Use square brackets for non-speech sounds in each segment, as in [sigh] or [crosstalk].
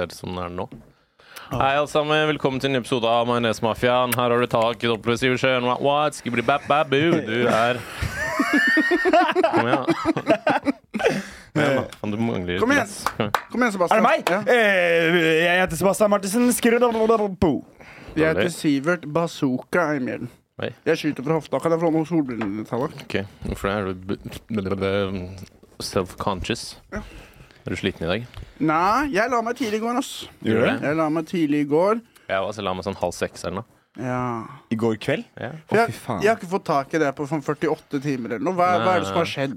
Mm. som ser det som den er nå. Hei, alle sammen. Velkommen til en ny episode av Majonesmafiaen. Her har du tak i Sivertsen. What? Skibidi bap bap boo. Du er Kom igjen, da. Kom igjen, da. Faen, du mangler Kom igjen. Kom igjen. Er Sebastian. det meg? Ja. Eh, Jeg heter Sebastian Martinsen. Skrudderbo. Jeg heter Sivert Bazooka Eimhjellen. Oi. Jeg skyter fra hofta. Kan jeg få noen solbriller dine, Tallak? Ok, hvorfor er du b- b- b- self-conscious? Er du sliten i dag? Nei, jeg la meg tidlig i går, ass. Gjør du det? Jeg la meg tidlig i går. Jeg også la meg sånn halv seks eller noe. Ja. I går kveld? Ja. Å, jeg, jeg har ikke fått tak i det på sånn 48 timer eller noe. Hva, hva er det som har skjedd?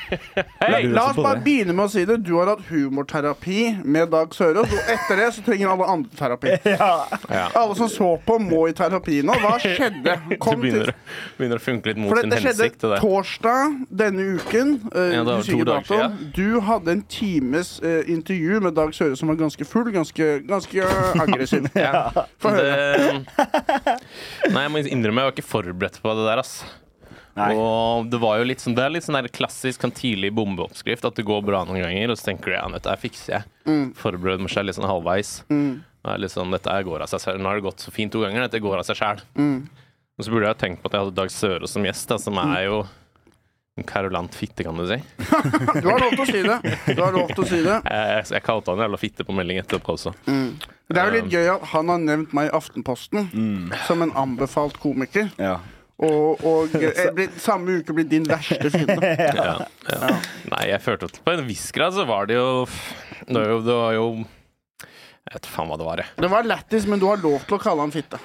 [laughs] hey, La oss bare det. begynne med å si det. Du har hatt humorterapi med Dag Sørås, og etter det så trenger alle andre terapi. [laughs] Ja. Ja. Alle som så på, må i terapi nå. Hva skjedde? [laughs] Det Kom begynner, til begynner å funke litt mot for sin hensikt. Det skjedde torsdag denne uken. Uh, Ja, det var to dager datoen. Du hadde en times uh, intervju med Dag Sørås som var ganske full, ganske, ganske aggressiv. Få høre. Det, nei, jeg må innrømme jeg var ikke forberedt på det der, ass. Nei. Og det var jo litt sånn Det er litt sånn der klassisk sånn tidlig bombeoppskrift. At det går bra noen ganger, og så tenker du ja, dette fikser jeg. Mm. Forbereder meg selv litt sånn halvveis. Det er litt sånn, dette går av seg selv. Nå har det gått så fint to ganger, dette går av seg sjæl. Mm. Og så burde jeg tenkt på at jeg hadde Dag Sørås som gjest, da, som er jo en karolant fitte, kan du si. [laughs] Du har lov til å si det. Du har lov til å si det. [laughs] Jeg, jeg kalte han jævla fitte på melding etterpå også. Det er jo litt gøy at han har nevnt meg i Aftenposten som en anbefalt komiker. Ja. Og, og [laughs] eh, blitt, samme uke blir din verste fiende. Ja, ja. Nei, jeg følte at på en viss grad så var det jo Det var jo, det var jo Jeg vet faen hva det var, jeg. Det var lættis, men du har lov til å kalle han fitte.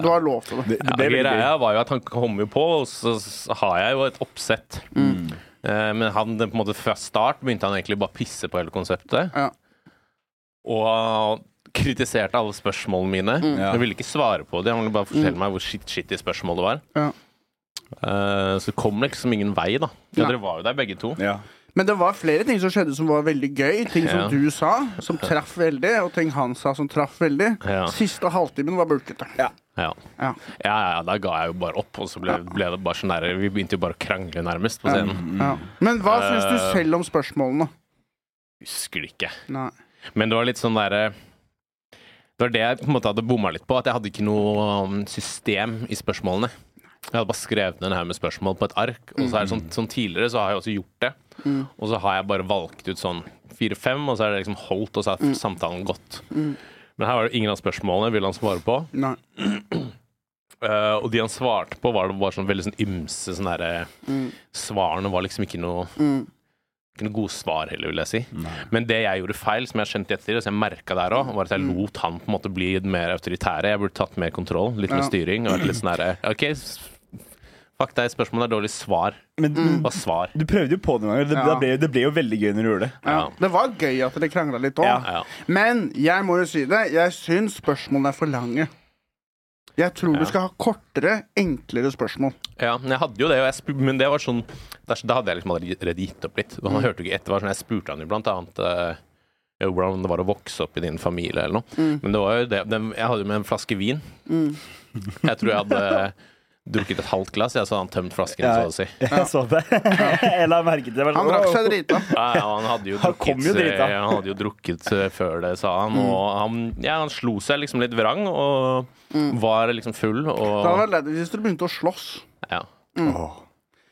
Du har lov til det. Det, det Ja, ble greia var jo at han kom jo på, og så har jeg jo et oppsett. Eh, men han på en måte fra start begynte han egentlig bare å pisse på hele konseptet. Ja. Og kritiserte alle spørsmålene mine. Ja. Jeg ville ikke svare på det. Han ville bare fortelle meg hvor shit, shitty spørsmålet var. Ja. Uh, så det kom liksom ingen vei, da. Ja, dere var jo der begge to. Ja. Men det var flere ting som skjedde som var veldig gøy. Ting som Ja. du sa, som traff veldig, og ting han sa som traff veldig. Ja. Siste halvtimen var bulkete. Ja. Ja. Ja, ja, ja, da ga jeg jo bare opp, og så ble, ble det bare sånn der Vi begynte jo bare å krangle, nærmest, på scenen. Ja. Men hva syns du Eh. selv om spørsmålene? Husker det ikke. Nei. Men det var litt sånn derre Det var det jeg på en måte hadde bomma litt på, at jeg hadde ikke noe um, system i spørsmålene. Jeg hadde bare skrevet ned en haug med spørsmål på et ark, og så er det sånn, sånn tidligere så har jeg også gjort det. Og så har jeg bare valgt ut sånn fire-fem, og så er det liksom holdt, og så har samtalen gått. Men her var det ingen av spørsmålene ville han svare på. Nei. Uh, [clears throat] og de han svarte på, var det bare sånn veldig sånn ymse sånn derre Svarene var liksom ikke noe Ikke noe gode svar heller, vil jeg si. Men det jeg gjorde feil, som jeg skjønte etter, og som jeg merka der òg, var at jeg lot han på en måte bli mer autoritære. Jeg burde tatt mer kontroll, litt mer styring. Og vært litt sånn derre OK, s- fuck deg, spørsmålet er dårlig. Svar. Men Hva svar? du prøvde jo på det noen ganger. Det, Ja. det, ble, det ble jo veldig gøy når du gjorde det. Ja. Ja. Det var gøy at dere krangla litt òg. Ja. Ja. Men jeg må jo si det, jeg syns spørsmålene er for lange. Jeg tror Ja. du skal ha kortere, enklere spørsmål. Ja, men jeg hadde jo det, og jeg spu men det var sånn Da hadde jeg liksom allerede gitt opp litt. Han hørte jo ikke etter. Det var sånn, Jeg spurte han jo blant annet eh, jo, hvordan det var å vokse opp i din familie, eller noe. Men det var jo det, Jeg hadde jo med en flaske vin. Jeg tror jeg hadde drukket et halvt glass, jeg, så han tømt flasken, Ja. så å si. Jeg så det. Jeg la merke til det. Han drakk seg drita. Ja, ja, han hadde jo Han drukket, kom jo drita. eh, Han hadde jo drukket eh, før det, sa han. Og han, ja, han slo seg liksom litt vrang, og var liksom full, Det hadde og vært leit hvis du begynte å slåss. ja. Åh.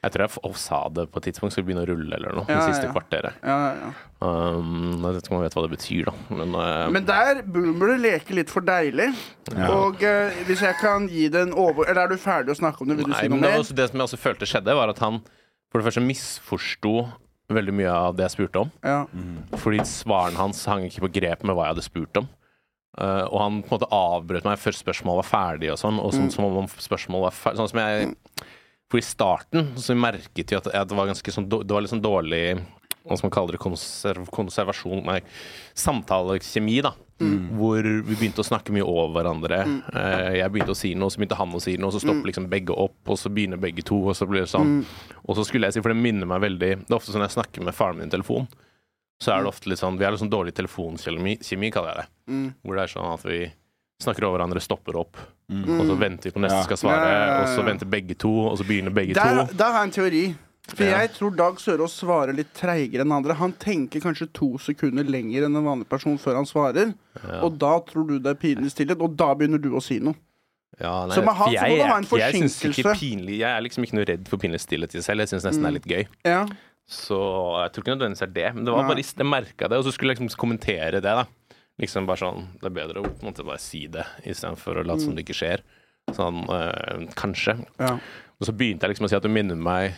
Jeg tror jeg sa det på et tidspunkt, skulle begynne å rulle eller noe. Ja, det siste ja. kvarteret. Ja, ja. Um, jeg vet ikke om jeg vet hva det betyr, da. Men, uh, Men der boomer det leke litt for deilig. Og uh, hvis jeg kan gi det en over... Eller er du ferdig å snakke om det? Vil du nei, si noe det, mer? det som jeg også følte skjedde, var at han for det første misforsto veldig mye av det jeg spurte om. Ja. Fordi svarene hans hang ikke på grep med hva jeg hadde spurt om. Uh, og han på en måte avbrøt meg før spørsmålet var ferdig, og sånn. Og sånn som om spørsmålet var ferdig Sånn som jeg For i starten så merket vi at, at det var ganske sånn Det var litt sånn dårlig hva skal man kalle det, konserv, konservasjon Nei, samtalekjemi, da. Hvor vi begynte å snakke mye over hverandre. Eh, jeg begynte å si noe, så begynte han å si noe, så stopper liksom begge opp, og så begynner begge to, og så blir det sånn. Og så skulle jeg si, for det minner meg veldig Det er ofte sånn jeg snakker med faren min i telefon, så er det ofte litt sånn Vi har litt sånn dårlig telefonkjemi, kaller jeg det. Hvor det er sånn at vi snakker over hverandre, stopper opp, og så venter vi på neste Ja. skal svare, Ja, ja, ja, og så venter begge to, og så begynner begge Der, to. der har jeg en teori. For Ja. jeg tror Dag Sørås svarer litt treigere enn andre. Han tenker kanskje to sekunder lenger enn en vanlig person før han svarer. Og da tror du det er pinlig stillhet, og da begynner du å si noe. Ja, nei, Så med han så må det ha en forsinkelse. jeg Jeg er liksom ikke noe redd for pinlig stillhet i seg selv. Jeg syns nesten det er litt gøy. Ja. Så jeg tror ikke nødvendigvis det er det. Men det var bare jeg merka det, og så skulle jeg liksom kommentere det. da Liksom bare sånn Det er bedre å på en måte bare si det istedenfor å late som det ikke skjer. Sånn øh, kanskje. Ja. Og så begynte jeg liksom å si at det minner meg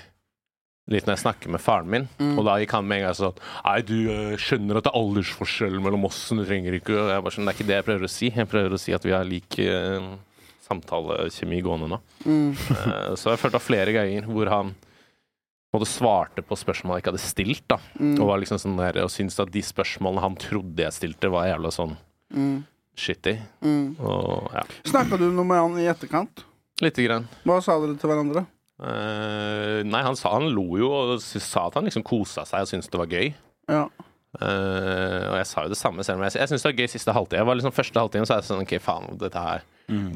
litt når jeg snakker med faren min. Og da gikk han med en gang sånn Nei, du øh, skjønner at det er aldersforskjell mellom oss, så du trenger ikke Og jeg bare sånn, Det er ikke det jeg prøver å si. Jeg prøver å si at vi har lik øh, samtalekjemi gående nå. Mm. så jeg følte flere ganger hvor han måte svarte på spørsmål jeg ikke hadde stilt. da Og var liksom sånn der Og syntes at de spørsmålene han trodde jeg stilte, var jævla sånn shitty. Og ja, Snakka du noe med han i etterkant? lite grann. Hva sa dere til hverandre? Uh, nei, han sa han lo jo og sa at han liksom kosa seg og syntes det var gøy. Ja. Uh, og jeg sa jo det samme selv om jeg, jeg syntes det var gøy siste halvtime. Jeg var liksom Første halvtime så er jeg sånn OK, faen, dette her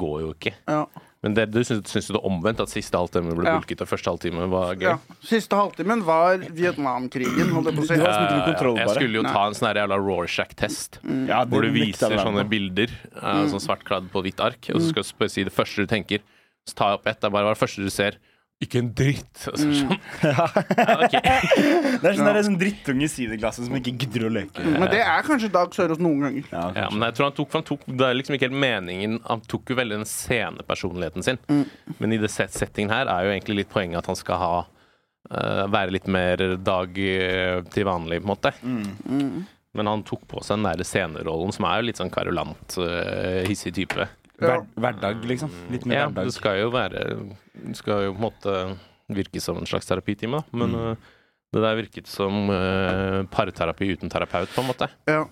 går jo ikke. Ja. Men det, du syns, syns du det omvendt? At siste halvtime ble Ja. bulket og første halvtime var gøy? ja. Siste halvtimen var Vietnamkrigen, holdt jeg på å si. Eh, jeg skulle jo ta en sånn jævla Rorschach-test. Ja, Hvor du viser sånne bilder, uh, sånn svartkladd på hvitt ark, og så skal du si det første du tenker. Så tar jeg opp ett. Det er bare det første du ser. Ikke en dritt. Altså, sånn. [laughs] [laughs] Ja, okay. Det er sånn der, sånn drittunge i sideklassen som ikke gidder å leke. Men det er kanskje Dag Sørås noen ganger. Ja, Ja, men jeg tror han tok, han tok Det er liksom ikke helt meningen Han tok jo veldig den scenepersonligheten sin. Men i det set settingen her er jo egentlig litt poenget at han skal ha uh, Være litt mer Dag eh, til vanlig, på en måte. Men han tok på seg den der scenerollen, som er jo litt sånn karolant, uh, hissig type. Hver, hverdag, liksom. Litt mer Ja, hverdag. det skal jo være Det skal jo på en måte virke som en slags terapitime, da. Men mm. det der virket som uh, parterapi uten terapeut, på en måte. Ja.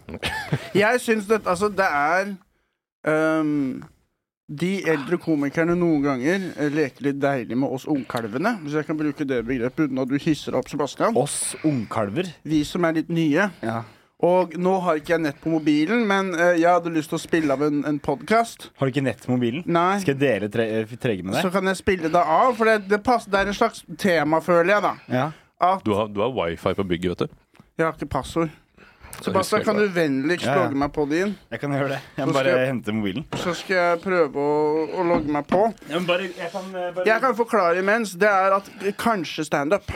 Jeg syns det Altså, det er um, De eldre komikerne noen ganger eh, leker litt deilig med oss ungkalvene, hvis jeg kan bruke det begrepet uten at du hisser opp, Sebastian. Oss ungkalver. Vi som er litt nye. Ja. Og nå har ikke jeg nett på mobilen, men eh, jeg hadde lyst til å spille av en, en podkast. Har du ikke nett på mobilen? Nei. Skal jeg dele tre, eh, trege med Så deg? kan jeg spille det av, for det, det, passer, det er en slags tema, føler jeg, da. Ja. At Du har, du har wifi på bygget, vet du. Jeg har ikke passord. Så Sebastian, kan du vennligst Ja, ja. logge meg på din? Jeg kan gjøre det. Jeg Så må skal bare jeg- hente mobilen. Så skal jeg prøve å, å logge meg på. Jeg, kan, eh, bare... Jeg kan forklare imens. Det er at kanskje standup,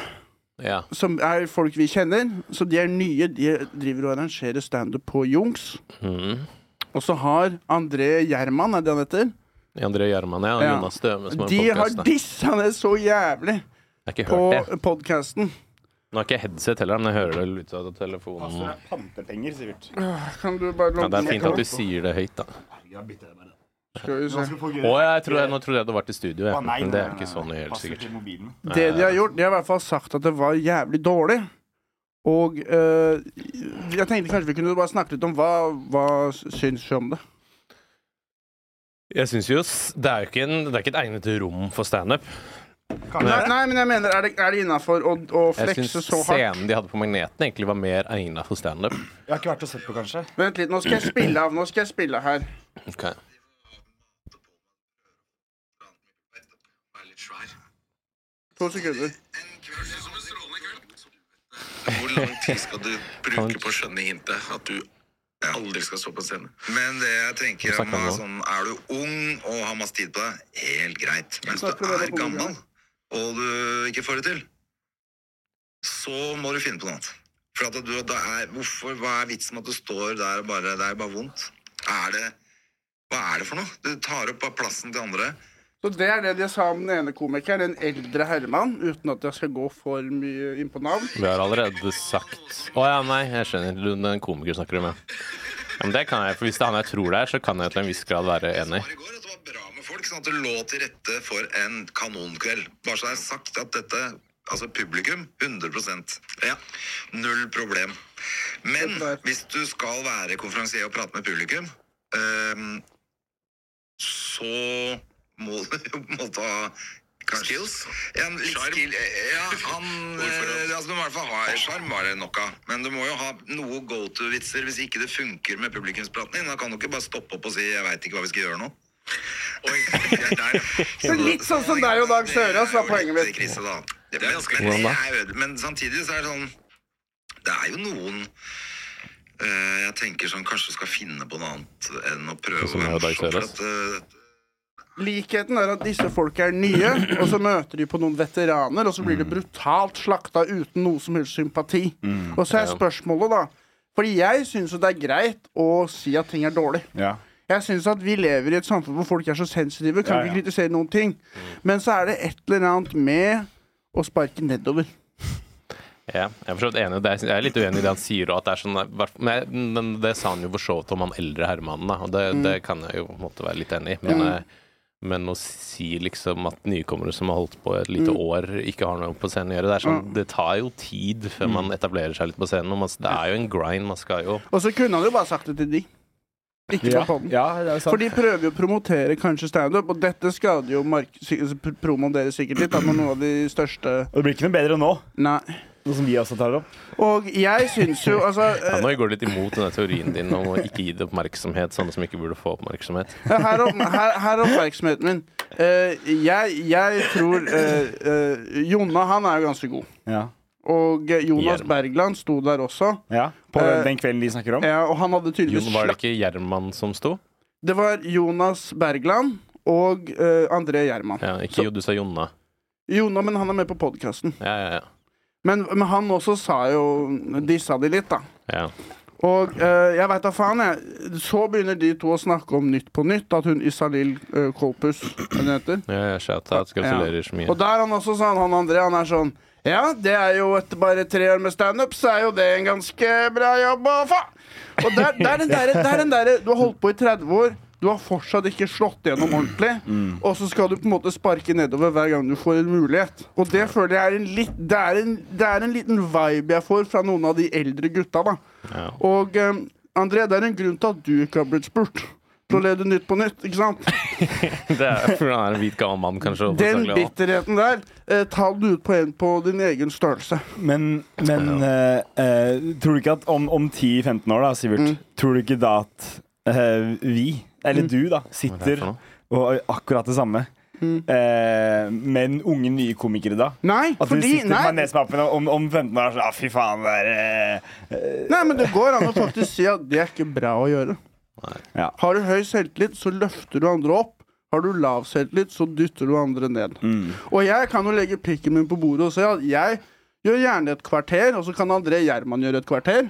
Ja. som er folk vi kjenner, så de er nye, de driver og arrangerer standup på Jungs. Mm. Og så har André Gjerman, er det han heter? André Gjerman ja, Ja. Jonas Støme som har De har dissa det så jævlig Jeg på podkasten. Nå har ikke jeg headset heller, men jeg hører det ut av telefonen. Altså, det er pantepenger, Sivert. Kan du bare Ja, det er fint at du sier det høyt, da. Skal vi se. Å, jeg trodde, nå trodde jeg det var til studio, jeg. Å, nei, men det er nei, ikke nei, sånn helt sikkert. Det de har gjort, de har i hvert fall sagt at det var jævlig dårlig. Og eh, jeg tenkte kanskje vi kunne bare snakke litt om hva, hva syns du om det? Jeg syns jo s- Det er jo ikke, en, det er ikke et egnet rom for standup. Nei, nei, men jeg mener, er det, er det innafor å, å Jeg flekse så hardt? scenen de hadde på Magneten, egentlig var mer egna for standup. Jeg har ikke vært og sett på, kanskje. Vent litt, nå skal jeg spille av. Nå skal jeg spille her. Okay. To sekunder. Hvor lang tid skal du bruke på å skjønne hintet at du aldri skal stå på scenen? Men det jeg tenker om, er sånn, er du ung og har masse tid på deg, helt greit. Men hvis du er gammel og du ikke får det til, så må du finne på noe annet. For at du, da er, hvorfor, hva er vitsen med at du står der og bare Det er bare vondt. Er det Hva er det for noe? Du tar opp av plassen til andre. Så det er det de sa om den ene komikeren, en eldre herremann, uten at jeg skal gå for mye inn på navn. Vi har allerede sagt Å ja, nei, jeg skjønner. Den komiker snakker du med. Ja, men det kan jeg, for Hvis det er han jeg tror det er, så kan jeg til en viss grad være enig. var i går at det var bra med folk, sånn at det lå til rette for en kanonkveld. Bare så det er sagt at dette Altså publikum 100% Ja, null problem. Men hvis du skal være konferansier og prate med publikum, um, så må du jo på en måte ha Skills? Ja, litt skill, ja, han [laughs] eh, altså, Du må i hvert fall ha sjarm, var det nok av. Men du må jo ha noe go to-vitser hvis ikke det funker med publikumspraten din. Da kan du ikke bare stoppe opp og si 'jeg veit ikke hva vi skal gjøre nå'. Oi, er der. [laughs] Så litt sånn som deg og Dag Sørås var poenget mitt. Krise, da. Det er ganske men, jeg er men samtidig så er det sånn Det er jo noen uh, jeg tenker sånn kanskje skal finne på noe annet enn å prøve Sånn å være morsom, for Sørås. at, eh, Likheten er at disse folka er nye, og så møter de på noen veteraner, og så blir de brutalt slakta uten noe som helst sympati. Og så er spørsmålet, da Fordi jeg syns jo det er greit å si at ting er dårlig. Ja. Jeg syns at vi lever i et samfunn hvor folk er så sensitive, kan Ja, ja. ikke kritisere noen ting. Men så er det et eller annet med å sparke nedover. Ja, jeg er for enig. det. Jeg er litt uenig i det han sier. At det, er sånn, men, det sa han jo for så vidt om han eldre herremannen. Da, og det, det kan jeg jo måtte være litt enig i. Men, Mm. Men å si liksom at nykommere som har holdt på et lite Mm. år, ikke har noe på scenen å gjøre Det er sånn, det tar jo tid før man etablerer seg litt på scenen. Man, det er jo en grind. Man skal jo Og så kunne han jo bare sagt det til de. Ikke Ja. på podden. ja, det. For de prøver jo å promotere kanskje standup, og dette skader jo mark promoen deres sikkert litt. Da, med noen av de største Og det blir ikke noe bedre nå, Nei. Noe som vi også tar opp. Og jeg syns jo altså [laughs] ja, eh, Nå går du litt imot denne teorien din om å ikke gi det oppmerksomhet, sånne som ikke burde få oppmerksomhet. Her er, opp, her, her er oppmerksomheten min. Uh, jeg, jeg tror uh, uh, Jonna, han er jo ganske god. Ja. Og eh, Jonas Gjerman. Bergland sto der også. ja. På Eh, den kvelden de snakker om. Ja, og han hadde tydeligvis Jon, var det ikke Gjerman som sto? Det var Jonas Bergland og eh, André Gjerman. Ja, ikke Så- jo, du sa Jonna. Jonna, men han er med på podkasten. Ja, ja, ja. Men, men han også sa jo Dissa de litt, da. ja. Og eh, jeg veit da faen, jeg. Så begynner de to å snakke om Nytt på nytt. At hun Isalill uh, Kolpus, hva hun heter. ja, Shout-out. Gratulerer så mye. Og der er han også sånn, han André, han er sånn Ja, det er jo etter bare tre år med standup, så er jo det en ganske bra jobb å få. Og der, er den derre der, den derre Du har holdt på i 30 år. Du har fortsatt ikke slått gjennom ordentlig. Og så skal du på en måte sparke nedover hver gang du får en mulighet. Og det føler jeg er en litt Det er en, det er en liten vibe jeg får fra noen av de eldre gutta, da. Ja. Og um, André, det er en grunn til at du ikke har blitt spurt til å lede Nytt på nytt, ikke sant? [laughs] Det er fordi han er en hvit gammel mann, kanskje. Den bitterheten der, eh, ta den ut på en på din egen størrelse. Men, men eh, eh, tror du ikke at om, om 10-15 år, da, Sivert, Mm. tror du ikke da at eh, vi, eller Mm. du, da, er sitter og akkurat det samme? Mm. Eh, men unge, nye komikere da? Nei, At du fordi sitter med nesmappen om, om 15 år og sånn ah, Fy faen, det er eh, nei, men det går an å faktisk si at det er ikke bra å gjøre. Ja. Har du høy selvtillit, så løfter du andre opp. Har du lav selvtillit, så dytter du andre ned. mm. Og jeg kan jo legge pikken min på bordet og si at jeg gjør gjerne et kvarter, og så kan André Gjerman gjøre et kvarter.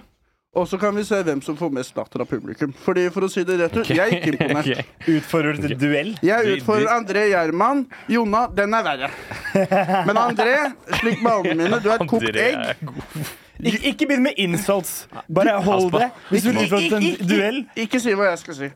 Og så kan vi se hvem som får mest latter av publikum. Fordi for å si det rett ut, jeg er ikke imponert. Okay. Utfordrer du til duell? Jeg utfordrer André Gjerman. Jonna, den er verre. [laughs] Men André, slik ballene mine, du er et kokt egg. Ik ikke begynn med insults. Bare hold det. Hvis du vil utfordre til en duell Ikke si hva jeg skal si.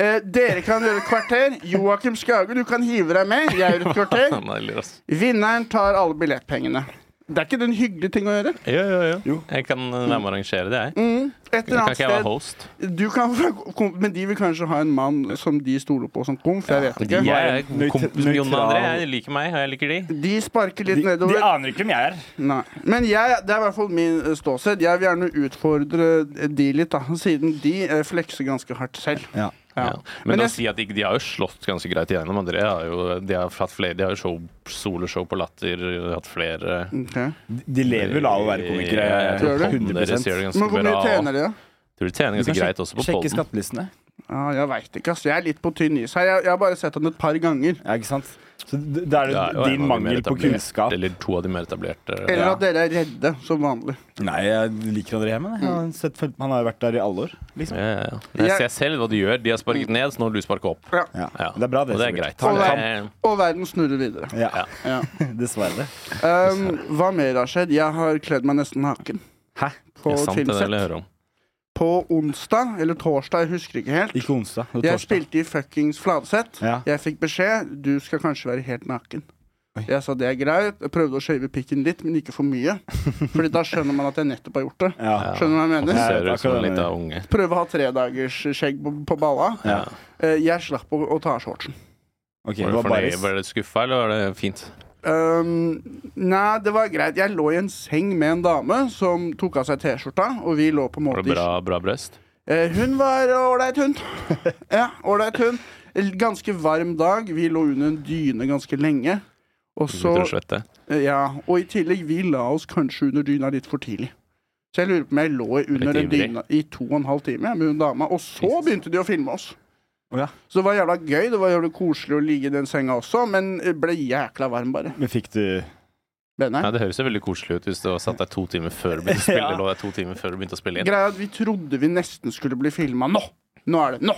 Eh, dere kan gjøre et kvarter. Joakim Skage, du kan hive deg med. Jeg gjør et kvarter. [laughs] Er. Vinneren tar alle billettpengene. Det er ikke det en hyggelig ting å gjøre? Jo, jo, jo. Jeg kan uh, være med å arrangere det, jeg. Mm. Et Kan eller annet ikke jeg være host? Du kan, [laughs] men de vil kanskje ha en mann som de stoler på som komf. Jeg vet ikke. Jeg er kompis med Jon André. Jeg liker meg, og jeg liker de. De sparker litt de, de aner ikke hvem jeg er. Nei. Men jeg, det er i hvert fall min eh, ståsted. Jeg vil gjerne utfordre de litt, da, siden de eh, flekser ganske hardt selv. Ja. Ja. Ja. Men, jeg... å si at de, de har jo slått ganske greit igjennom. André har jo, de har hatt flere De har jo show, soloshow på Latter, hatt flere okay. De lever vel av å være komikere. Tror du? 100 gjør Men hvor mye tjener de, da? Tror de tjener ganske greit også på sjekke skattelistene. Ja, jeg veit ikke, ass. Jeg er litt på tynn is her. Jeg, jeg har bare sett han et par ganger. Ja, ikke sant? Så det det er Ja, det og en av din de mer mangel på etablerte- kunnskap. Eller to av de mer etablerte. Eller Ja. at dere er redde, som vanlig. Nei, jeg liker André Hemmen. jeg. Jeg har sett, fulgt- han har jo vært der i alle år. Liksom. Ja, ja, ja. Jeg ser selv hva de gjør. De har sparket ned, så nå har du sparket opp. Ja. Ja. Ja. Det er bra, det. Og det er Sivert. greit. Ta en Og verden snurrer videre. Ja, Ja. Ja. [laughs] dessverre. Um, hva mer har skjedd? Jeg har kledd meg nesten naken. Hæ? På er sant, det vil jeg filmsett. høre om. På onsdag, eller torsdag, jeg husker ikke helt. Ikke onsdag. Det Jeg torsdag. spilte i fuckings Fladseth. Ja. Jeg fikk beskjed du skal kanskje være helt naken. Oi. Jeg sa det er greit. Jeg prøvde å shave pikken litt, men ikke for mye. [laughs] Fordi da skjønner man at jeg nettopp har gjort det. Ja. Skjønner du hva jeg mener? Ser er ut som en liten unge. Prøve å ha tre dagers skjegg på, på balla. Ja. Eh, Jeg slapp å, å ta av shortsen. Ok, Var det du var bare fornøyd? Var du skuffa, eller var det fint? Um, nei, det var greit. Jeg lå i en seng med en dame som tok av seg T-skjorta, og vi lå på en Var måte det bra, bra brøst? Eh, Hun var ålreit, hun. [laughs] ja, ålreit, hun. Ganske varm dag. Vi lå under en dyne ganske lenge. Og så eh, Ja, og i tillegg, vi la oss kanskje under dyna litt for tidlig. Så jeg lurer på om jeg lå under den dyna i to og en halv time med hun dama, og så begynte de å filme oss. Ja. Så det var jævla gøy. Det var jævla koselig å ligge i den senga også, men det ble jækla varm, bare. Men fikk du? Ja, det høres jo veldig koselig ut hvis du satt der to timer før du begynte å spille. [laughs] Ja. To timer før du begynte å spille inn. Greia er at vi trodde vi nesten skulle bli filma. Nå! Nå er det! Nå!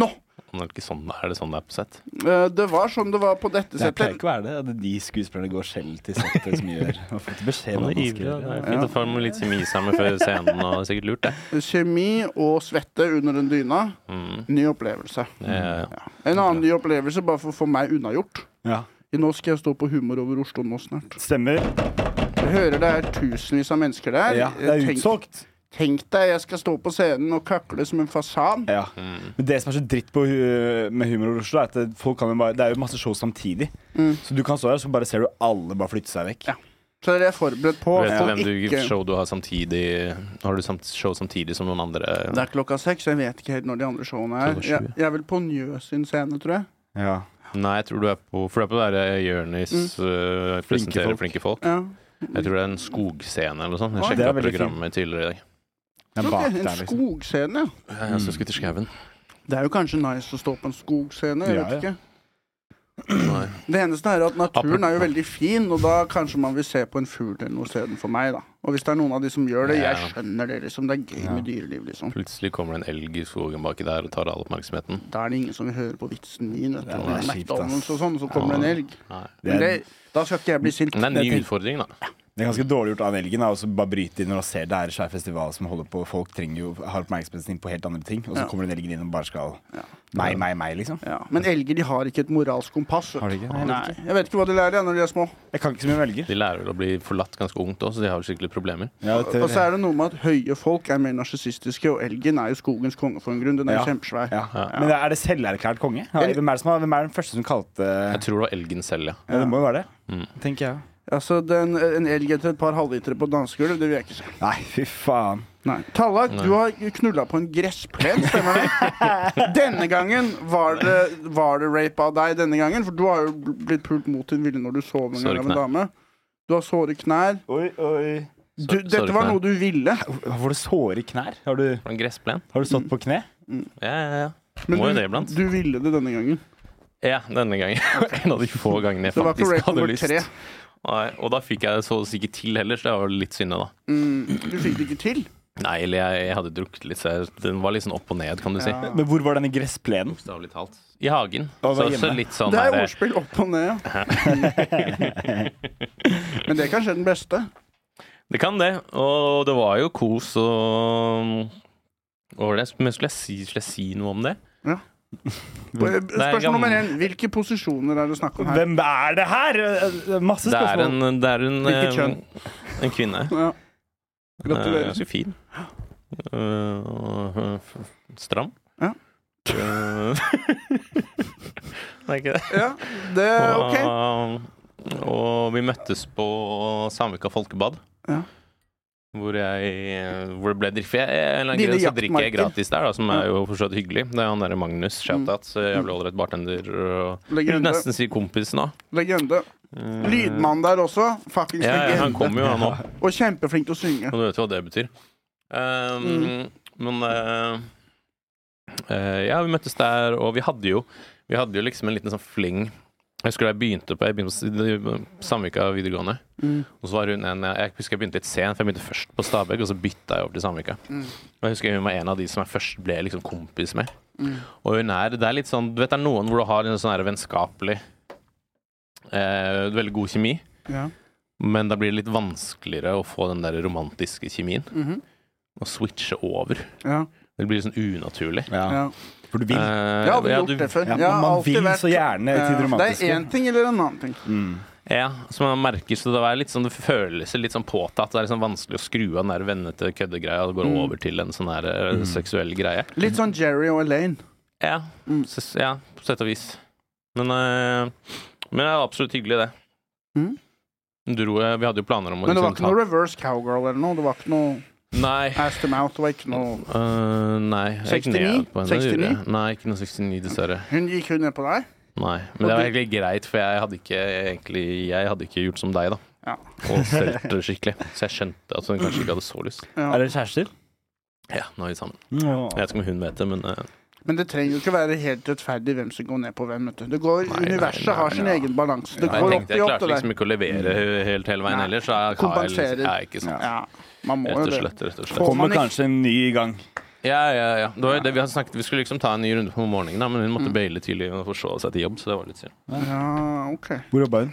Nå! Nå Er det, ikke sånn, er det sånn det er på sett? Eh, Det var sånn det var på dette Det pleier ikke å være det. At de skuespillerne går selv til settet som [laughs] gjør Har fått beskjed om er ivrig. skal gjøre Det det. er fint å få litt kjemi sammen før scenen. Og det er sikkert lurt, det. Kjemi og svette under en dyna. Mm. Ny opplevelse. Det er- Ja. En annen ny opplevelse, bare for å få meg unnagjort. Ja. Nå skal jeg stå på Humor over Oslo nå snart. Stemmer. Jeg hører det er tusenvis av mennesker der. Ja, det er Tenk- utsolgt. Tenk deg, jeg skal stå på scenen og kakle som en fasan. Ja. Mm. Men det som er så dritt på, hu- med Humor i Oslo, er at det, folk kan jo bare, det er jo masse show samtidig. Mm. Så du kan stå her, så bare ser du alle bare flytte seg vekk. Ja. Så det er jeg forberedt på. Vet du hvem du ikke- show du har samtidig Har du samt, show samtidig som noen andre? Det er klokka seks. Jeg vet ikke helt når de andre showene er. Jeg, jeg er vel på Njø sin scene, tror jeg. Ja. Nei, jeg tror du er på For du er på det der Jonis uh, presenterer folk. flinke folk. Ja. Jeg tror det er en skogscene eller noe sånt. Jeg Det sjekka programmet tidligere i dag. Jeg bak okay, en der, liksom. skogscene, ja. Ja, Jeg skal til skauen. Det er jo kanskje nice å stå på en skogscene. Jeg Ja, vet ja. ikke. Nei. Det eneste er at naturen er jo veldig fin, og da kanskje man vil se på en fugl eller noe istedenfor meg, da. Og hvis det er noen av de som gjør det, jeg skjønner det, liksom. Det er gøy Ja. med dyreliv, liksom. Plutselig kommer det en elg i skogen baki der og tar all oppmerksomheten. Da er det ingen som vil høre på vitsen min, vet du. Ja, McDonald's og sånn, så kommer det en elg. Det Men det, da skal ikke jeg bli sint. Men det er en ny utfordring, da. Det er ganske dårlig gjort av elgen å bare bryte inn når man ser det er svær festival som holder på. Folk trenger jo har oppmerksomheten sin på helt andre ting, og så Ja. kommer den elgen inn og bare skal Ja. Meg, meg, meg, liksom. Ja. Men elger de har ikke et moralsk kompass. Har de ikke? Nei. ikke. Jeg vet ikke hva de lærer når de er små. Jeg kan ikke så mye om elger. De lærer vel å bli forlatt ganske ungt òg, så de har vel skikkelig problemer. Ja, Og så er det noe med at høye folk er mer narsissistiske, og elgen er jo skogens konge for en grunn. Den er jo Ja. kjempesvær. ja. Men er det selverklært konge? Hvem er, det som har, hvem er den første som kalte Jeg tror det var elgen selv, ja. ja, Det må jo være det, Mm. tenker jeg. Altså, den, En elg etter et par halvlitere på dansegulv, det vil jeg ikke se. Nei, fy faen. Nei. Tallak, Nei. du har knulla på en gressplen, stemmer det? [laughs] denne gangen var det, var det rape av deg denne gangen? For du har jo blitt pult mot din vilje når du sov en gang av en dame. Du har såre knær. Oi, oi. Du, dette var knær. noe du ville. Får du såre knær? Har du, en gressplen. har du stått på kne? Ja, ja, ja. Men Må jo det iblant. du ville det denne gangen. Ja, denne gangen. [laughs] en av de få gangene jeg Det var faktisk hadde lyst. tre. Nei, og da fikk jeg det så å si ikke til heller, så det var litt synd, da. Mm, du fikk det ikke til. Nei, eller jeg, jeg hadde drukket litt, så jeg, den var litt sånn opp og ned, kan du si. Ja. Men hvor var denne gressplenen? Bokstavelig talt. I hagen. Og Så var hjemme. litt sånn Det er her- ordspill opp og ned, [laughs] ja. Men det er kanskje den beste. Det kan det, og det var jo kos og Hva var det? Men skulle jeg, si, skulle jeg si noe om det? [laughs] Spørsmål nummer én. Hvilke posisjoner er det snakk om her? Hvem er det her? Masse spørsmål. Det er en, det er en, Hvilket eh, kjønn? en kvinne. [laughs] Ja. Eh, Gratulerer. Ganske fin. Eh, og, eh, stram. Ja. Eh, [laughs] det er ikke det. Ja, det er OK. Og, og vi møttes på Samvika folkebad. Ja. Hvor, jeg, hvor det ble grunn så drikker jeg gratis der, da, som er jo fortsatt hyggelig. Det er han derre Magnus, shout-out. så Jævlig ålreit bartender. Og, Legende. [laughs] nesten si kompis nå. Legende. Mm. Lydmann der også. Fuckings Ja, legende. han kommer jo, han òg. [laughs] Og kjempeflink til å synge. Og du vet jo hva det betyr. Um, Mm. Men uh, uh, ja, vi møttes der, og vi hadde jo Vi hadde jo liksom en liten sånn fling. Jeg husker da jeg begynte på Jeg begynte på Samvika videregående. Og så var hun en Jeg husker jeg begynte litt sent, for jeg begynte først på Stabæk, og så bytta jeg over til Sandvika. Og jeg husker hun var en av de som jeg først ble liksom kompis med. Og hun er Det er litt sånn Du vet det er noen hvor du har en sånn vennskapelig eh, Veldig god kjemi. Ja. Men da blir det litt vanskeligere å få den der romantiske kjemien. Mhm. Å switche over. Ja. Det blir sånn unaturlig. Ja. ja. For du vil. ja, vi har ja, gjort du- det før. Ja, man vil vært- så gjerne til det romantiske. Det er én ting eller en annen ting. Mm. Ja, som man merker, så det, var litt sånn, det føles litt sånn påtatt. Det er liksom vanskelig å skru av den der vennete køddegreia og gå Mm. over til en sånn her mm. seksuell greie. Litt sånn Jerry og Elaine. Ja, Mm. ja på sett og vis. Men, eh, men det er absolutt hyggelig, det. Mm. Dro, vi hadde jo planer om å Men det var liksom ikke noe reverse cowgirl eller noe. Det var ikke noe Nei. ass to mouth. Var ikke noe øh, nei. 69? henne, 69? Nei, ikke noe 69, dessverre. Hun gikk hun ned på deg? Nei. Men det var egentlig greit, for jeg hadde ikke egentlig Jeg hadde ikke gjort som deg, da. Ja. Og stelt det skikkelig. Så jeg skjønte at hun kanskje ikke hadde så lyst. Ja. Er dere kjærester? Ja, nå er vi sammen. Ja. Jeg vet ikke om hun vet det, men øh, Men det trenger jo ikke være helt rettferdig hvem som går ned på hvem. Vet du. Det går, Nei, nei, universet nei, har sin ja. egen balanse. Det jeg går opp jeg i opp, klarte liksom ikke å levere helt hele veien Nei. heller, så jeg jeg Kompenserer. ja, ikke sant. Ja, man må Rett og slett, rett og slett. Kommer kanskje en ny gang. Ja, ja, ja. Det var jo det vi hadde snakket Vi skulle liksom ta en ny runde på morgenen, da, men hun måtte baile tidlig og forsove seg til jobb, så det var litt synd. Ja, ok. Hvor jobba hun?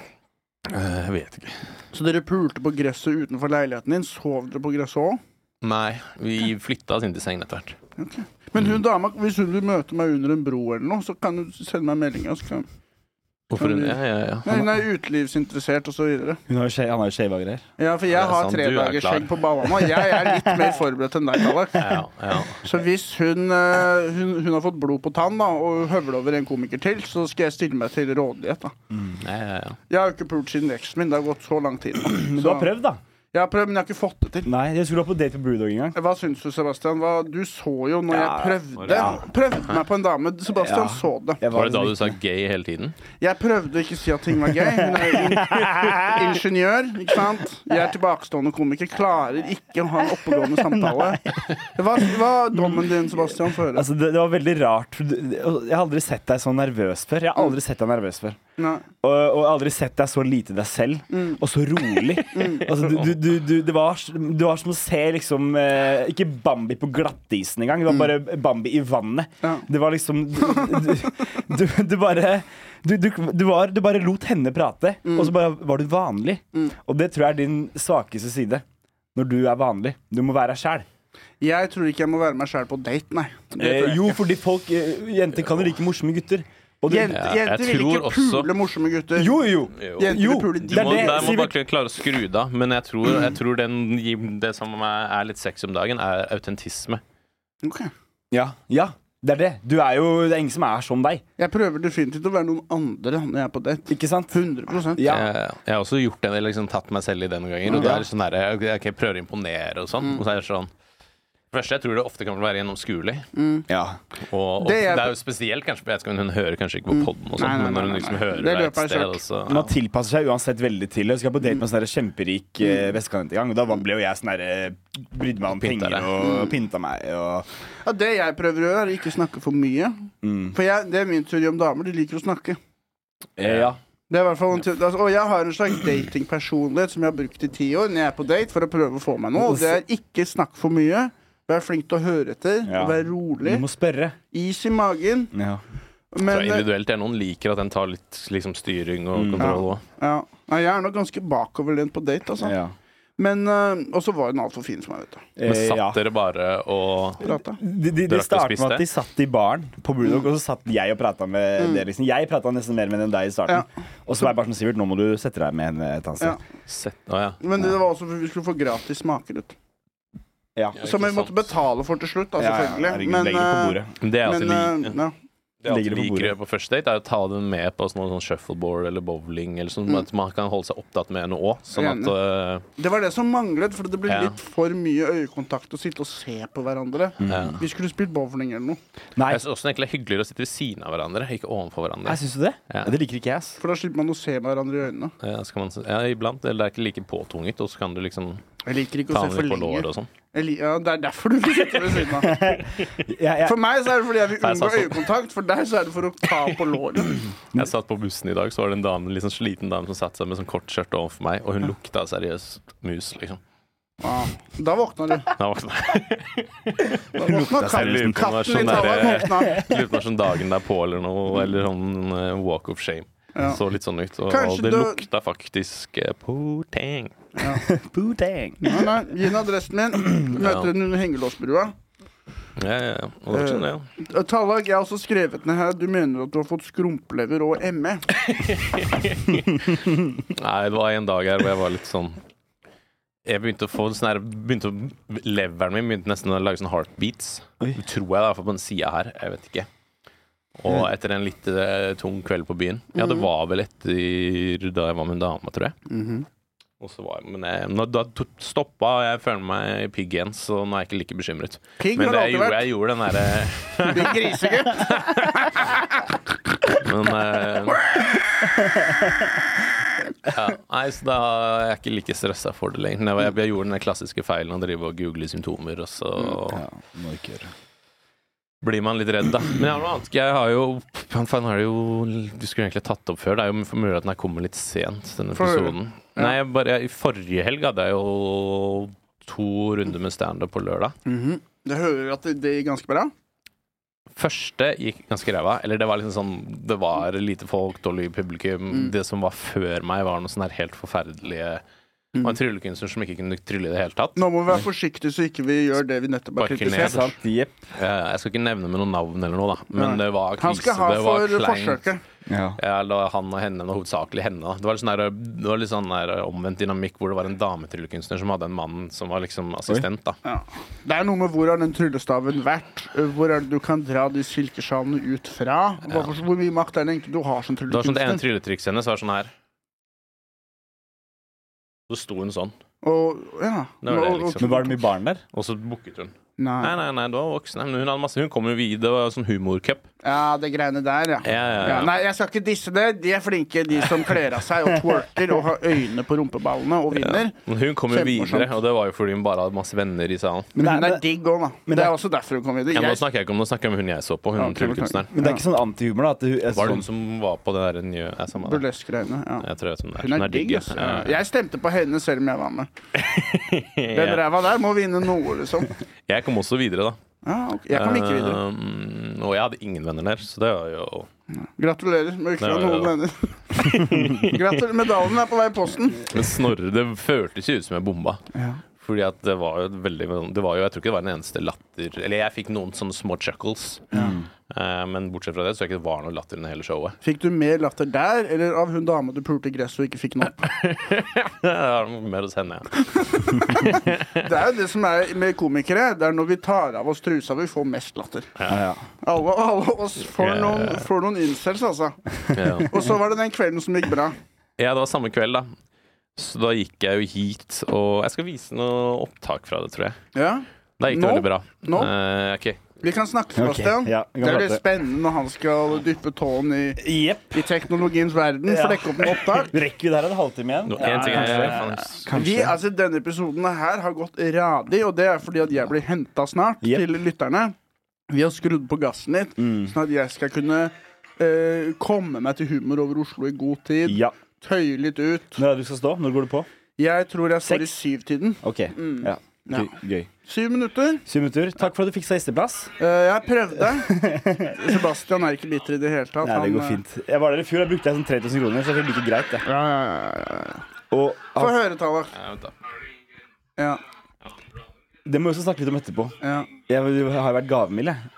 Eh, jeg vet ikke. Så dere pulte på gresset utenfor leiligheten din? Sov dere på gresset òg? Nei, vi flytta oss inn til sengen etter hvert. Men Mm. hun dama, hvis hun vil møte meg under en bro eller noe, så kan du sende meg meldinga. kan- Hvorfor hun Ja, ja, ja. Nei, Hun er utelivsinteressert og så videre. Hun har jo skje- han har shava greier. Ja, for jeg har sant, tre dager er skjegg på Bahama. Jeg er litt mer forberedt enn deg, Kalle. ja, ja. Så hvis hun, eh, hun, hun har fått blod på tann da, og høvler over en komiker til, så skal jeg stille meg til rådighet. da. ja, ja, ja. Jeg har jo ikke pult siden eksen min. Det har gått så lang tid. nå. [clears throat] Men du har prøvd, da? Jeg har prøvd, men jeg har ikke fått det til. Nei, jeg skulle ha på date med Brewdog en gang. Hva syns du, Sebastian? Hva, du så jo når Ja, jeg prøvde ja. Prøvde meg på en dame. Sebastian Ja. så det. Jeg Var det da du sa gay hele tiden? Jeg prøvde å ikke si at ting var gøy. Hun er in [laughs] ingeniør, ikke sant? Jeg er tilbakestående komiker. Klarer ikke å ha en oppegående samtale. Hva hva er dommen din, Sebastian? Få høre. Altså, det, det var veldig rart. for du- Jeg har aldri sett deg så nervøs før. Jeg har aldri sett deg nervøs før. Og, og aldri sett deg så lite deg selv, Mm. og så rolig. [laughs] Altså, du, du, du, det, var, det var som å se liksom eh, Ikke Bambi på glattisen engang. Det var bare Bambi i vannet. Mm. Ja. Det var liksom Du, du, du, du bare du, du, du, var, du bare lot henne prate, Mm. og så bare var du vanlig. Og det tror jeg er din svakeste side. Når du er vanlig. Du må være deg sjæl. Jeg tror ikke jeg må være meg sjæl på date, nei. Eh, jo, fordi folk eh, Jenter kan jo like morsomme gutter. Og du, Jenter, Ja, jenter vil ikke også- pule morsomme gutter. jo, jo. Jo. Jenter Jo, vil pule Du er må, der må bare klare å skru det av. Men jeg tror, jeg tror den, det som er, litt sexy om dagen, er autentisme. Ok. Ja, ja, det er det. Du er jo, det er ingen som er som deg. Jeg prøver definitivt å være noen andre når jeg er på date. Ikke sant? 100% Ja. Jeg, jeg har også gjort det, liksom tatt meg selv i det noen ganger. Og det er sånn der, jeg, jeg prøver å imponere og sånn. Og så er det sånn Først, jeg tror det ofte kan være gjennomskuelig. Ja. Og, og Det det, er- er jo spesielt, kanskje, for jeg vet ikke om hun hører kanskje ikke på poden, og sånn, Nei, nei, men når hun liksom nei. hører Det det et sted, søk. ja. så Man tilpasser seg uansett veldig til det. Jeg skal på date med en sånn kjemperik eh, vestkant en gang. Og da ble jo jeg sånn der eh, Brydde meg om pinta penger og pynta meg. Og, Ja, det jeg prøver å gjøre, er ikke snakke for mye. mm. For jeg, det er min teori om damer. De liker å snakke. eh, ja. Det er hvert fall en altså, Og jeg har en slags datingpersonlighet som jeg har brukt i ti år når jeg er på date for å prøve å få meg noe. Og det er ikke snakk for mye. Vær flink til å høre etter. Ja. Og rolig. Du må spørre. Is i magen. Ja. Men så individuelt er noen liker at den tar litt liksom, styring og Mm. kontroll òg. ja. ja. jeg er nok ganske bakoverlent på date, altså. Ja. Men eh, Og så var hun altfor fin for meg, vet du. Men Eh, satt ja. dere bare og Prata. De, de, de startet med at de satt i baren på Brewdog, og så satt jeg og prata med dere. Liksom. Jeg prata nesten mer med enn deg i starten. Og så var jeg bare sånn Sivert, nå må du sette deg med henne et annet Ja. sett Å ja. Men det var også for vi skulle få gratis smaker. Vet. du. Ja. Som vi måtte betale for til slutt, da, selvfølgelig. herregud, men legger det på eh, bordet. Det jeg alltid, men, eh, ja. det jeg alltid det på liker bordet. på første date, er å ta dem med på sånn, sånn shuffleboard eller bowling, eller sånn Mm. at man kan holde seg opptatt med noe òg. Sånn at øh, Det var det som manglet, for det ble Ja. litt for mye øyekontakt å sitte og se på hverandre. ja. Vi skulle spilt bowling eller noe, Nei, Jeg syns også egentlig det er hyggeligere å sitte ved siden av hverandre, ikke ovenfor hverandre. jeg syns du det? Ja. Det liker ikke jeg, ass. for da slipper man å se hverandre i øynene. Ja, skal man, ja, iblant. Eller det er ikke like påtvunget, og så kan du liksom Jeg liker ikke ta å se for litt på lenge. låret og sånn. Ja, det er derfor du sitter ved siden av. [laughs] ja, ja. For meg så er det fordi jeg vil unngå øyekontakt. For deg så er det for å ta på låret. [clears throat] Jeg satt på bussen i dag, så var det en dame, liksom sliten dame som satte seg med sånn kort skjørt overfor meg, og hun lukta seriøst mus, liksom. Ah, Da våkna du. [laughs] Da våkna jeg. Da våkna katten, seriøst. katten i der- våkna. Lurer på om sånn dagen derpå eller noe, eller sånn eh, walk of shame. Ja. Så litt sånn ut. Og, Kanskje og det du- lukta faktisk eh, poteng. Bootang. Nei, nei, gi henne adressen min. [clears throat] Møter henne under hengelåsbrua. Ja, ja, ja. Og sånn, ja. Eh, Tallak, jeg har også skrevet ned her Du mener at du har fått skrumplever og. ME. [laughs] Nei, det var en dag her hvor jeg var litt sånn Jeg begynte å få sånn her begynte å, Leveren min begynte nesten å lage sånn heartbeats. Oi. Tror jeg i hvert fall på den sida her. Jeg vet ikke. Og etter en litt eh, tung kveld på byen Ja, det var vel etter da jeg var med en dame, tror jeg. Og så var jeg, men jeg, når, da to- stoppa og jeg føler meg pigg igjen, så nå er jeg ikke like bekymret. Pigg Men har det, du jeg, alltid gjorde, jeg gjorde den derre er grisegutt. [laughs] Men eh, ja, Nei, så da er jeg ikke like stressa for det lenger. Jeg, jeg, gjorde den der klassiske feilen å drive og google symptomer, og så Ja, må ikke gjøre. Blir man litt redd, da. Men jeg har noe annet. Jeg har jo Faen, har det jo Du skulle egentlig tatt opp før. Det er jo mulig at den her kommer litt sent, denne episoden. Nei, jeg bare I forrige helg hadde jeg jo to runder med standup på lørdag. Mhm. Jeg hører at det, det gikk ganske bra. Første gikk ganske ræva. Eller det var liksom sånn Det var lite folk, dårlig publikum. Mm. Det som var før meg, var noe sånn her helt forferdelige Det Og en tryllekunstner som ikke kunne trylle i det hele tatt. Nå må vi være forsiktige så ikke vi gjør det vi nettopp har kritisert. ned. Sant, jepp. Eh, Jeg skal ikke nevne med noe navn eller noe, da. Men Nei. det var Han skal ha det var for kleint. forsøket. Ja. Ja, han og henne, men hovedsakelig henne. Da. Det var sånn, der, det var litt sånn der omvendt dynamikk hvor det var en dametryllekunstner som hadde en mann som var liksom assistent. da Ja. Det er noe med hvor har den tryllestaven vært? Hvor er det du kan dra de silkesjalene ut fra? Hvorfor, hvor mye makt er det egentlig du har som Det var sånn Det ene trylletrikset hennes var sånn her. Så sto hun sånn, Og, ja. Det var det, liksom. Men var det mye barn der? og så bukket hun. Nei. Nei, nei, nei, det var voksne. Men hun hadde masse Hun kom jo videre, det var sånn humorcup. Ja, det greiene der, ja. Ja, ja, ja. Nei, jeg skal ikke disse det. De er flinke, de som kler av seg og twerker og har øyne på rumpeballene og vinner. Men hun kom jo videre, og det var jo fordi hun bare hadde masse venner i salen. Men hun er digg òg, da. men det er også derfor hun kom videre. Ja, nå snakker jeg ikke om Nå snakker jeg om hun jeg så på, hun Ja, tryllekunstneren. Men det er ikke sånn antihumor, da? Er Var det sånn, hun som var på det der nye Burlesk-greiene. Ja. Jeg tror jeg vet hvem det er. Hun er digg, ja. altså. Ja, ja. Jeg stemte på henne selv om jeg var med. Den [laughs] ræva der må vinne noe, liksom. Jeg kom også videre, da. Ja, okay. Jeg kom ikke videre. Og jeg hadde ingen venner der, så det var jo Gratulerer med ikke å ha noen venner. [laughs] Gratulerer. Medaljen er på vei i posten. Men Snorre, det føltes ikke ut som jeg bomba. Ja. Fordi at det var jo veldig Det var jo, Jeg tror ikke det var den eneste latter Eller jeg fikk noen sånne små chuckles. Eh, men bortsett fra det så tror jeg ikke det var noe latter under hele showet. Fikk du mer latter der, eller av hun dama du pulte i gresset og ikke fikk den opp? [laughs] Det er mer hos henne, ja. [laughs] Det er jo det som er med komikere. Det er når vi tar av oss trusa vi får mest latter. ja, ja. Alle, alle oss får noen, får noen incels, altså. ja. Og så var det den kvelden som gikk bra. Ja, det var samme kveld, da. Så da gikk jeg jo hit, og jeg skal vise noe opptak fra det, tror jeg. Ja. Da gikk det Nå? veldig bra. Nå? Eh, ok. Vi kan snakke, Ok, Sebastian. ja, vi det kan er litt spennende når han skal dyppe tåen i, Jepp. i teknologiens verden. Ja. Flekke opp med opptak. [laughs] Rekker vi der en halvtime igjen? Nå, en ting er, faen, Kanskje. Vi, altså, denne episoden her har gått radig, og det er fordi at jeg blir henta snart Yep. til lytterne. Vi har skrudd på gassen litt, Mm. sånn at jeg skal kunne eh, komme meg til humor over Oslo i god tid. Ja. Tøye litt ut. Når er det du skal stå? Når går du på? Jeg tror jeg står i syvtiden. OK. Mm. Ja. Ja. Gøy. Gøy. Syv minutter. Syv minutter. Takk for at du fiksa gjesteplass. Eh, jeg prøvde. [laughs] Sebastian er ikke bitter i det hele tatt. Nei, det Han, går eh, fint. Jeg var der i fjor, da brukte jeg sånn 3000 kroner, så det blir like greit, det. Ja, ja, ja, ja, ja. Og Få høre, Tallak. Ja, vent da. Ja, det må vi også snakke litt om etterpå. ja. Jeg har jo vært gavmild, jeg.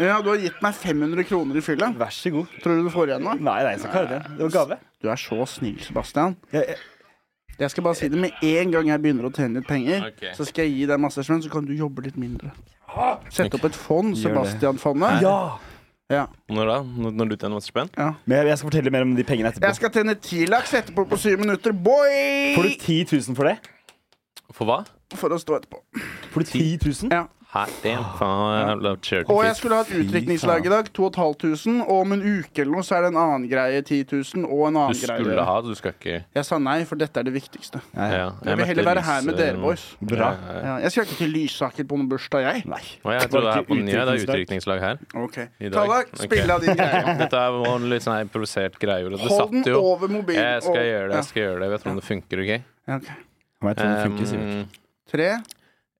Ja, du har gitt meg 500 kroner i fylla. Vær så god. Tror du du får igjen nå? Nei, nei, jeg skal ikke det. Det var gave. Du er så snill, Sebastian. Jeg, jeg, Jeg skal bare si det med en gang jeg begynner å tjene litt penger, okay. så skal jeg gi deg masse spenn, så kan du jobbe litt mindre. Sette opp et fond, Sebastian-fondet. ja! Ja. Når da? Når du tjener masse spenn? ja. Men jeg, jeg skal fortelle mer om de pengene etterpå. Jeg skal tjene ti laks etterpå på syv minutter, boy! Får du 10 000 for det? For hva? For å stå etterpå. Får du 10 000? Ja. Faen, jeg love charity Og jeg skulle ha et utdrikningslag i dag. 2500. Og om en uke eller noe så er det en annen greie. 10 000 og en annen greie. Du skulle greie. ha, du skal ikke Jeg sa nei, for dette er det viktigste. ja. Jeg vil heller være her med dere, boys. Bra. Ja, ja. Ja, jeg skal ikke til Lysaker på noen bursdag, jeg. Nei. Og jeg tror det er på nye. Det er utdrikningslag her. Ok, I dag. Tallak, spill av din greie. [laughs] Dette er en litt sånn improvisert greie. Det Hold den over mobilen. Jeg skal og- gjøre det. jeg skal gjøre det Jeg vet om det funker, OK? Ja, ok. Jeg tror det funker, Sivert. Um, Tre.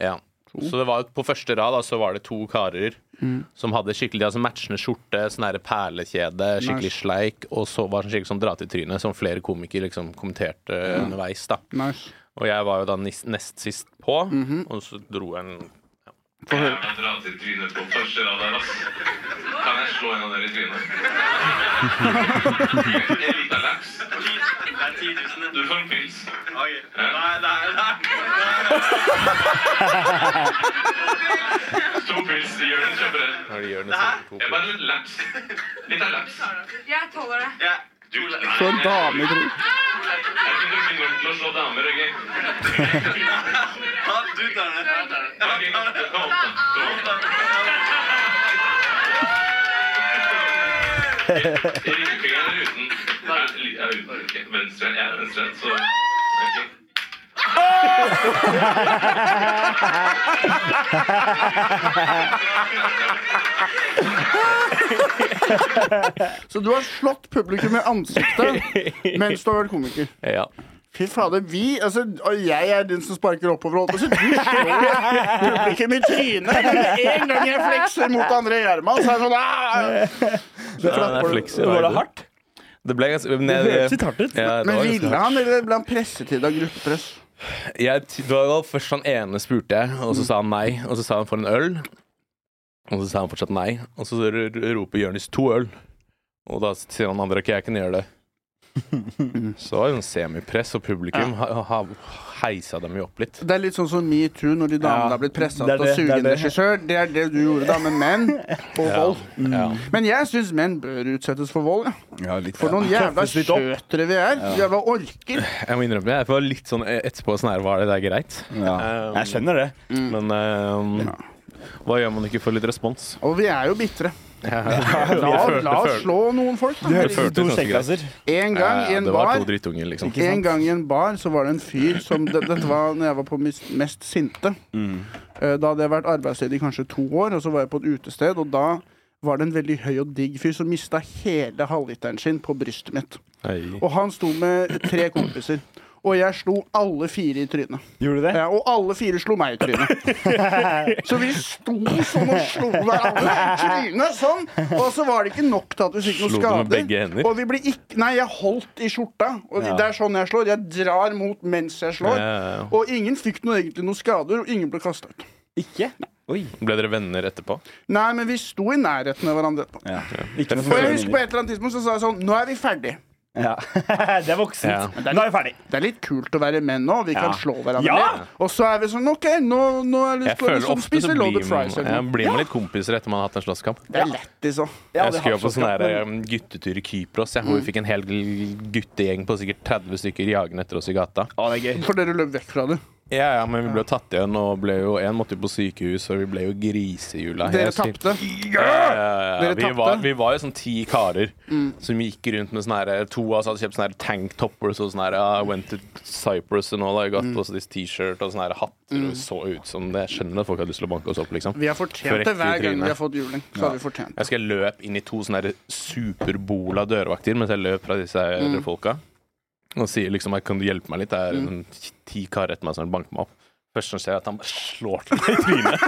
ja. Så det var På første rad da, så var det to karer Mm. som hadde skikkelig altså matchende skjorte, sånn perlekjede, skikkelig Nice. sleik, og så var det skikkelig sånn dra til trynet, som flere komikere liksom kommenterte underveis. da Nice. Og jeg var jo da nis- nest sist på, Mhm. og så dro jeg en Få høre. dra til trynet på første rad her, altså. Kan jeg slå en av dere i trynet? [laughs] En liten laks. Du får en pils. To pils. Gjør den Det Jeg bare litt laps. Litt av laks. Jeg tåler det. Så en dame i. Jeg tror du nok til å slå damer, ikke? Du tar det. Ok, tar den. Jeg I eller uten? Nei, li- ja, uten. Ok, Venstre. Jeg er venstre, så. Så du har slått publikum i ansiktet mens du har vært komiker. Ja. Fy fader, vi altså, Og jeg er den som sparker oppover. Så på. Du slår publikum i trynet. En gang jeg flekser mot André Gjerman, så er det sånn ah! Så klapper flekser. Var det hardt? Det ble ganske Det hørtes litt hardt ut. Ja, Men ville han, eller ble han presset til av gruppepress? Jeg, det var først han ene spurte jeg, og så sa han nei. Og så sa han for en øl. Og så sa han fortsatt nei. Og så roper Jonis to øl. Og da sier han andre ok, jeg kan gjøre det. [laughs] Så var det en semipress, og publikum ha, ha, heisa dem jo opp litt. Det er litt sånn som metoo, når de damene Ja, har blitt pressa til å suge det en regissør. Det er det du gjorde da med menn [laughs] og vold. Ja. Men jeg syns menn bør utsettes for vold. Ja. Litt. For noen jævla skjøtere vi er. Jævla orker. Jeg må innrømme, jeg var litt sånn etterpå sånn her, var det der greit? Ja. Um, Jeg skjønner det. Men um, hva gjør man ikke for litt respons? Og vi er jo bitre. Ja, La, la oss slå noen folk, da. to føltes ganske skjeggkasser. En gang i en bar liksom. En gang i en bar så var det en fyr som det, Dette var når jeg var på mest sinte. Mm. Eh, Da hadde jeg vært arbeidsledig i kanskje to år, og så var jeg på et utested, og da var det en veldig høy og digg fyr som mista hele halvliteren sin på brystet mitt. Hei. Og han sto med tre kompiser. Og jeg slo alle fire i trynet. Gjorde du det? Ja, og alle fire slo meg i trynet. [laughs] Så vi sto sånn og slo hverandre i trynet sånn. Og så var det ikke nok til at vi fikk noen Slo du med begge hender? Og vi ble ikke Nei, jeg holdt i skjorta. Og Ja. det er sånn jeg slår. Jeg drar mot mens jeg slår. Ja, ja, ja. Og ingen fikk noe, egentlig noen skader, og ingen ble kasta ut. Ikke? Oi. Ble dere venner etterpå? Nei, men vi sto i nærheten av hverandre etterpå. Ja. Ikke noe Og jeg husker på et eller annet tidspunkt så sa jeg sånn Nå er vi ferdig. Ja. [laughs] Det er voksent. Ja. Nå er vi ferdig. Det er litt kult å være menn nå. Vi kan slå hverandre Ja! Og så er vi sånn OK, nå, nå er Jeg lyst til å føler liksom ofte så spise blir loaded fries. ja, blir man litt kompiser etter man har hatt en slåsskamp. Det er lett, òg. Jeg husker var på sånn her, um, guttetur i Kypros, ja, hvor Mm. vi fikk en hel guttegjeng på sikkert 30 stykker jagende etter oss i gata. Å, det er gøy. For dere løp vekk fra det. Ja, ja, men vi ble tatt igjen, og ble jo, en måtte jo på sykehus, og vi ble jo grisehjula. Dere tapte. Ja, ja, ja. Dere Vi, tapte. var, vi var jo sånn ti karer som gikk rundt med sånne her To av oss hadde kjøpt sånne her tanktoppers og sånn her I went to Cyprus and all I got was this T-shirt og sånne her hatter. Og så ut som det. Jeg skjønner at folk hadde lyst til å banke oss opp, liksom. Vi har fortjent det hver gang vi har fått juling. Så har vi fortjent det. Jeg skal løpe inn i to sånne superbola dørvakter mens jeg løp fra disse Mm. folka. Og sier liksom Kan du hjelpe meg litt? Det er en ti karer etter meg som banker meg opp. Først som skjer, er at han bare slår til meg i trynet.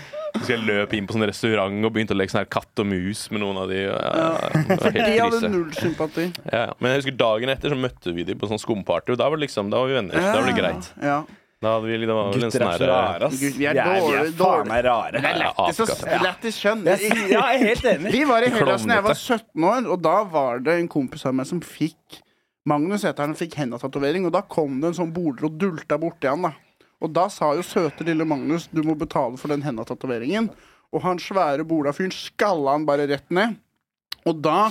[laughs] Så jeg løp inn på sånn restaurant og begynte å leke sånn her katt og mus med noen av de. Ja, var De hadde null sympati. Ja, ja. Men jeg husker dagen etter så møtte vi dem på sånn skumparty, og da var, det liksom, da var vi venner. Da var det greit. Ja. Da hadde vi, liksom var vel en Gutter sånn er så her- rare, ass. Gud, vi er er dårlig- faen meg rare. Det er Ja, lættis å- skjønn. Ja, jeg er helt enig. Vi var i [laughs] Hellas da jeg var 17 år, og da var det en kompis av meg som fikk Magnus heter han, fikk hendatatovering, og da kom det en sånn boler og dulta borti han, da. Og da sa jo søte lille Magnus du må betale for den hendatatoveringen. Og han svære bolafyren skalla han bare rett ned. Og da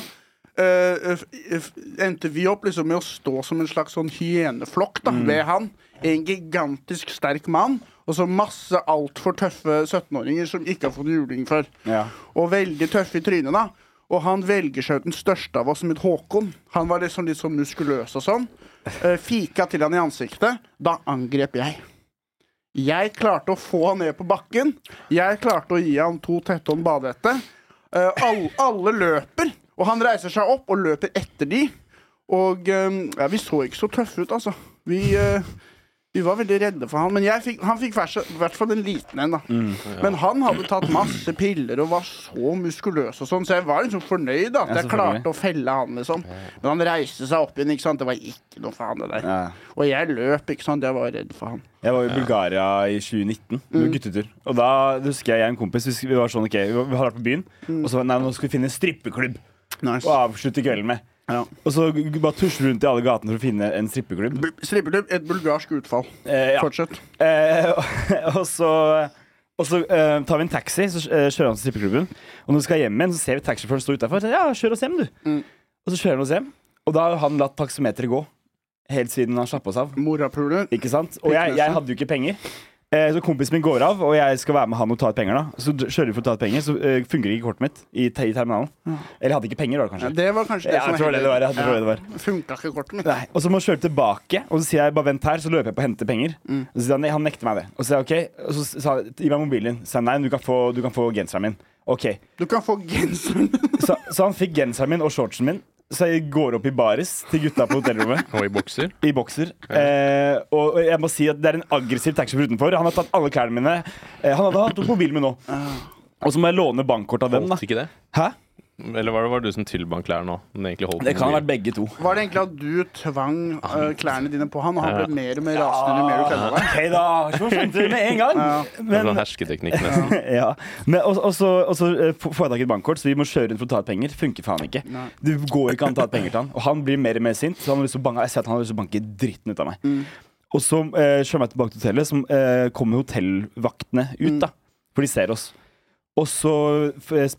eh, f- f- endte vi opp liksom med å stå som en slags sånn hyeneflokk da, ved han. En gigantisk sterk mann. Og så masse altfor tøffe 17-åringer som ikke har fått juling før. Ja. Og veldig tøffe i trynet, da. Og han velger seg ut den største av oss, som het Håkon. Han var liksom litt sånn muskuløs og sånn. Eh, fika til han i ansiktet. Da angrep jeg. Jeg klarte å få han ned på bakken. Jeg klarte å gi han to tetthånd badehette. Eh, all, alle løper, og han reiser seg opp og løper etter de. Og eh, ja, vi så ikke så tøffe ut, altså. Vi, vi var veldig redde for han. Men fikk, han fikk i hvert fall en liten en, da. Men han hadde tatt masse piller og var så muskuløs og sånn, så jeg var liksom fornøyd da, at Ja, jeg klarte å felle han, liksom. Men han reiste seg opp igjen, ikke sant. Det var ikke noe faen, det der. Ja. Og jeg løp, ikke sant. Jeg var redd for han. Jeg var i Bulgaria i 2019 Mm. guttetur. Og da husker jeg jeg og en kompis vi var sånn, ok, vi hadde vært på byen, Mm. og så nei, nå skal vi finne en strippeklubb Nice. og avslutte kvelden med. Ja. Og så bare tusle rundt i alle gatene for å finne en strippeklubb. Bu- Strippeklubb, et bulgarsk utfall. Eh, ja. Fortsett. Eh, [laughs] og så, og så eh, tar vi en taxi, så eh, kjører han til strippeklubben. Og når vi skal hjem igjen, så ser vi taxisjåføren stå utafor. Ja, kjør oss hjem, du. Mm. Og så kjører han oss hjem. Og da har han latt taksameteret gå helt siden han slapp oss av. Morapuler. Ikke sant? Og jeg, jeg hadde jo ikke penger. Eh, så kompisen min går av, og jeg skal være med han og ta ut penger. da Så kjører vi for å ta ut penger, så eh, fungerer ikke kortet mitt i, te- i terminalen. Eller jeg hadde ikke penger, da, Ja, kanskje. det var kanskje det Ja, som jeg tror det det var. Jeg tror det det var. Funka ikke kortet mitt. Nei, og så må jeg kjøre tilbake, og så sier jeg bare vent her, så løper jeg på å hente penger. Og så sier han, nei, han nekter meg det. Og så sier jeg ok, og så sa gi meg mobilen din. Så sa han nei, du kan få, du kan få genseren min. Ok, Du kan få genseren så, så han fikk genseren min og shortsen min. Så jeg går opp i baris til gutta på hotellrommet. [laughs] Og i bokser. I bokser. Eh, og jeg må si at det er en aggressiv taxisjåfør utenfor. Han har tatt alle klærne mine. Eh, han hadde hatt mobilen min nå. Og så må jeg låne bankkort av dem. Holdt ikke det? Hæ? Eller var det var det du som tilbandt klær nå? Den egentlig holdt Det kan ha vært begge to. Var det egentlig at du tvang uh, klærne dine på han, og han ble mer og mer rasende jo mer du kledde deg? Ok, da. Så skjønte det med en gang. Det er Men, sånn hersketeknikk, nesten. [laughs] ja. Men, og, og så, og så eh, får jeg tak i et bankkort, så vi må kjøre rundt for å ta ut penger. Funker faen ikke. Nei. Det går ikke an å ta ut penger til han. Og han blir mer og mer sint. Så han har lyst til å banke, jeg ser at han har lyst til å banke dritten ut av meg. Mm. Og så eh, kjører jeg tilbake til hotellet, så eh, kommer hotellvaktene ut, Mm. da. For de ser oss. Og så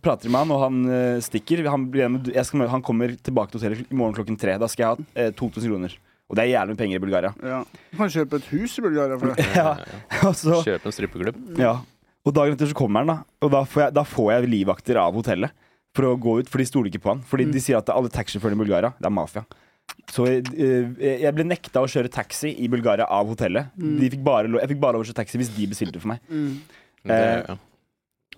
prater de med han, og han eh, stikker. Han, blir, jeg skal, han kommer tilbake til hotellet i morgen klokken tre. Da skal jeg ha eh, 2000 kroner. Og det er jævlig mye penger i Bulgaria. Ja. Du kan kjøpe et hus i Bulgaria for det. [laughs] Ja. ja, så, Kjøpe en strippeklubb. ja. Og dagen etter så kommer han, da. Og da får jeg, da får jeg livvakter av hotellet for å gå ut, for de stoler ikke på han. Fordi de sier at alle taxisjåførene i Bulgaria, det er mafia. Så jeg, jeg ble nekta å kjøre taxi i Bulgaria av hotellet. De fikk bare, jeg fikk bare lov å kjøre taxi hvis de bestilte for meg. Det, Eh, ja.